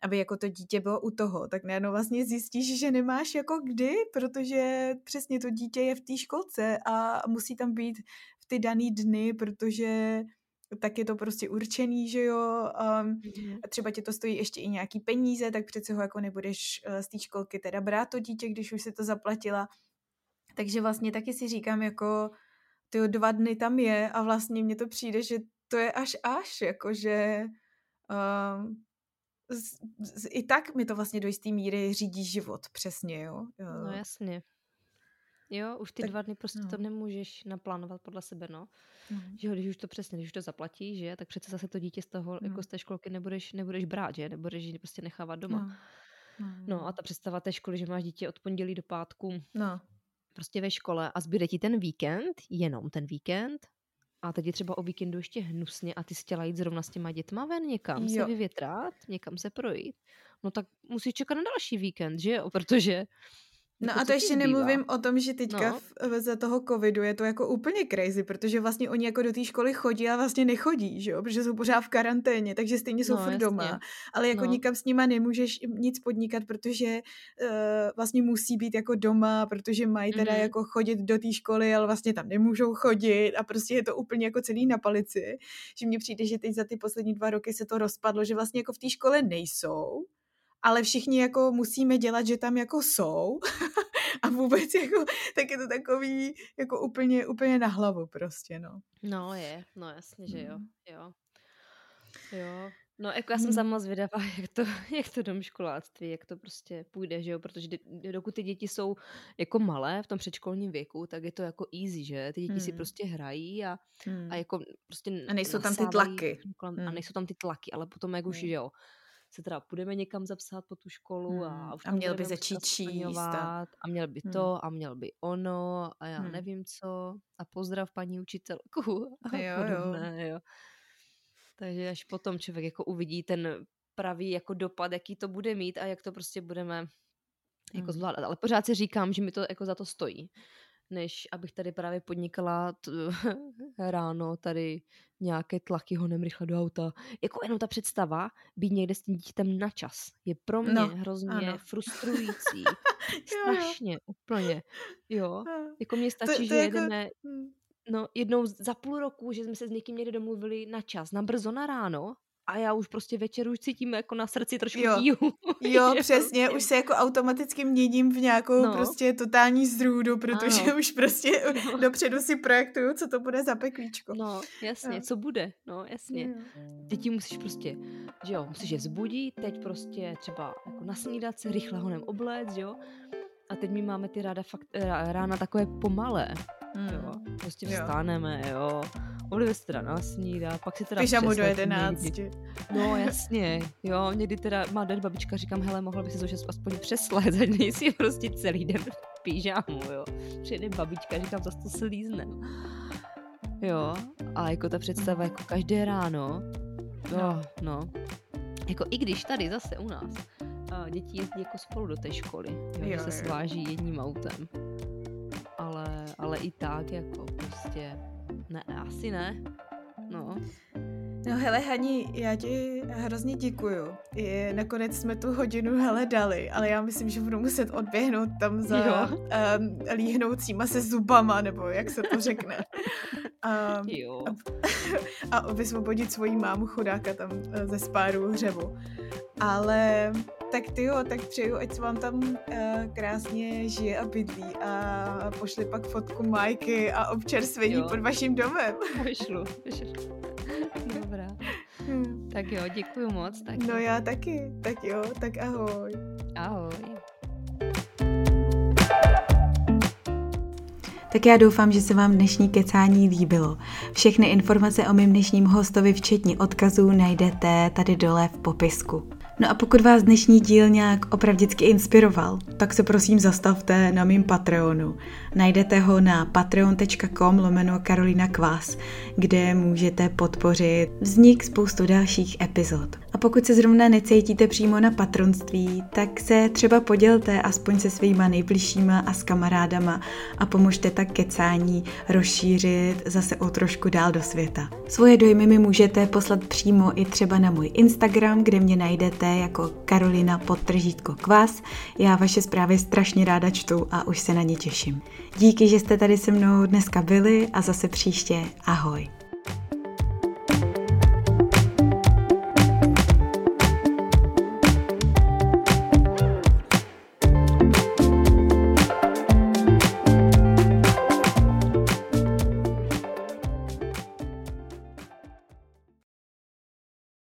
aby jako to dítě bylo u toho, tak najednou vlastně zjistíš, že nemáš jako kdy, protože přesně to dítě je v té školce a musí tam být v ty daný dny, protože tak je to prostě určený, že jo, um, a třeba tě to stojí ještě i nějaký peníze, tak přece ho jako nebudeš uh, z té školky teda brát to dítě, když už si to zaplatila. Takže vlastně taky si říkám jako, ty dva dny tam je a vlastně mně to přijde, že to je až až, jakože um, z, z, i tak mi to vlastně do jisté míry řídí život, přesně, jo.
No jasně. Jo, už ty tak, dva dny prostě no. to nemůžeš naplánovat podle sebe, no. no. Že když už to přesně, když už to zaplatíš, že, tak přece zase to dítě z toho, no. jako z té školky nebudeš, nebudeš brát, že, nebudeš ji prostě nechávat doma. No. No. no a ta představa té školy, že máš dítě od pondělí do pátku, no prostě ve škole a zbyde ti ten víkend, jenom ten víkend, a teď je třeba o víkendu ještě hnusně a ty jsi chtěla jít zrovna s těma dětma ven někam, jo. se vyvětrat, někam se projít, no tak musíš čekat na další víkend, že jo, protože
No jako a to ještě nemluvím o tom, že teďka no. v, za toho covidu je to jako úplně crazy, protože vlastně oni jako do té školy chodí a vlastně nechodí, že jo, protože jsou pořád v karanténě, takže stejně jsou no, furt doma. Ale jako no. nikam s nima nemůžeš nic podnikat, protože uh, vlastně musí být jako doma, protože mají teda mm-hmm. jako chodit do té školy, ale vlastně tam nemůžou chodit a prostě je to úplně jako celý na palici. Že mně přijde, že teď za ty poslední dva roky se to rozpadlo, že vlastně jako v té škole nejsou ale všichni jako musíme dělat, že tam jako jsou <laughs> a vůbec jako, tak je to takový jako úplně, úplně na hlavu prostě, no.
No je, no jasně, že jo, mm. jo. Jo, No, jako já jsem hmm. sama zvědavá, <laughs> jak to, jak to domškoláctví, jak to prostě půjde, že jo, protože dokud ty děti jsou jako malé v tom předškolním věku, tak je to jako easy, že? Ty děti hmm. si prostě hrají a, hmm. a jako prostě
A nejsou tam ty tlaky.
A hmm. nejsou tam ty tlaky, ale potom jak už, hmm. jo, se teda budeme někam zapsat po tu školu hmm. a,
a měl by začít číst
a... a měl by hmm. to a měl by ono a já hmm. nevím co a pozdrav paní učitelku <laughs> a jo, podobné, jo. jo. Takže až potom člověk jako uvidí ten pravý jako dopad, jaký to bude mít a jak to prostě budeme jako hmm. zvládat. Ale pořád si říkám, že mi to jako za to stojí než abych tady právě podnikala t- <laughs> ráno tady nějaké tlaky honem rychle do auta. Jako jenom ta představa být někde s tím dítětem na čas je pro mě no, hrozně ano. frustrující. <laughs> Strašně, jo. úplně. Jo, <laughs> jako mě stačí, to, to že jako... jedeme hm. no, jednou za půl roku, že jsme se s někým někde domluvili na čas, na brzo na ráno a já už prostě večer už cítím jako na srdci trošku
jo.
tíhu. <laughs>
Jo, přesně, prostě... už se jako automaticky měním v nějakou no. prostě totální zrůdu, protože ano. <laughs> už prostě <laughs> no. dopředu si projektuju, co to bude za peklíčko.
No, jasně, no. co bude, no, jasně. No. Děti musíš prostě, že jo, musíš je zbudit, teď prostě třeba jako nasnídat se, rychle honem obléct, jo, a teď my máme ty ráda fakt, rána takové pomalé, mm. jo, prostě vstáneme, jo, jo Olive se teda nasnídá, pak si teda
Pyžamu do jedenácti.
No jasně, jo, někdy teda má dať babička, říkám, hele, mohla by se to aspoň přeslet, ať <laughs> nejsi prostě celý den v pyžamu, jo. Přijde babička, říkám, zase to slíznem. Jo, a jako ta představa jako každé ráno, no,
No.
no. Jako i když tady zase u nás děti jezdí jako spolu do té školy, jo,
Jo,
že se sváží jedním autem. Ale, i tak jako prostě, ne, asi ne. No,
No hele Hani, já ti hrozně děkuju. I nakonec jsme tu hodinu hele dali, ale já myslím, že budu muset odběhnout tam za
Jo.
um, líhnoucíma se zubama, nebo jak se to řekne. Um, <laughs>
jo. <laughs>
a vysvobodit svoji mámu chudáka tam eh, ze spáru hřebu. Ale tak ty jo, tak přeju, ať se vám tam uh, krásně žije a bydlí a pošli pak fotku Majky a občerstvení
Jo.
pod vaším domem.
Vyšlu, vyšlu. <laughs> Dobrá.
Hm.
Tak jo, děkuju moc. Tak
No já taky, tak jo, tak ahoj.
Ahoj.
Tak já doufám, že se vám dnešní kecání líbilo. Všechny informace o mém dnešním hostovi, včetně odkazů, najdete tady dole v popisku. No a pokud vás dnešní díl nějak opravdicky inspiroval, tak se prosím zastavte na mým Patreonu. Najdete ho na patreon.com lomeno Karolina Kvás, kde můžete podpořit vznik spoustu dalších epizod. A pokud se zrovna necítíte přímo na patronství, tak se třeba podělte aspoň se svýma nejbližšíma a s kamarádama a pomožte tak kecání rozšířit zase o trošku dál do světa. Svoje dojmy mi můžete poslat přímo i třeba na můj Instagram, kde mě najdete jako Karolina podtržítko kvás. Já vaše zprávy strašně ráda čtu a už se na ně těším. Díky, že jste tady se mnou dneska byli a zase příště ahoj.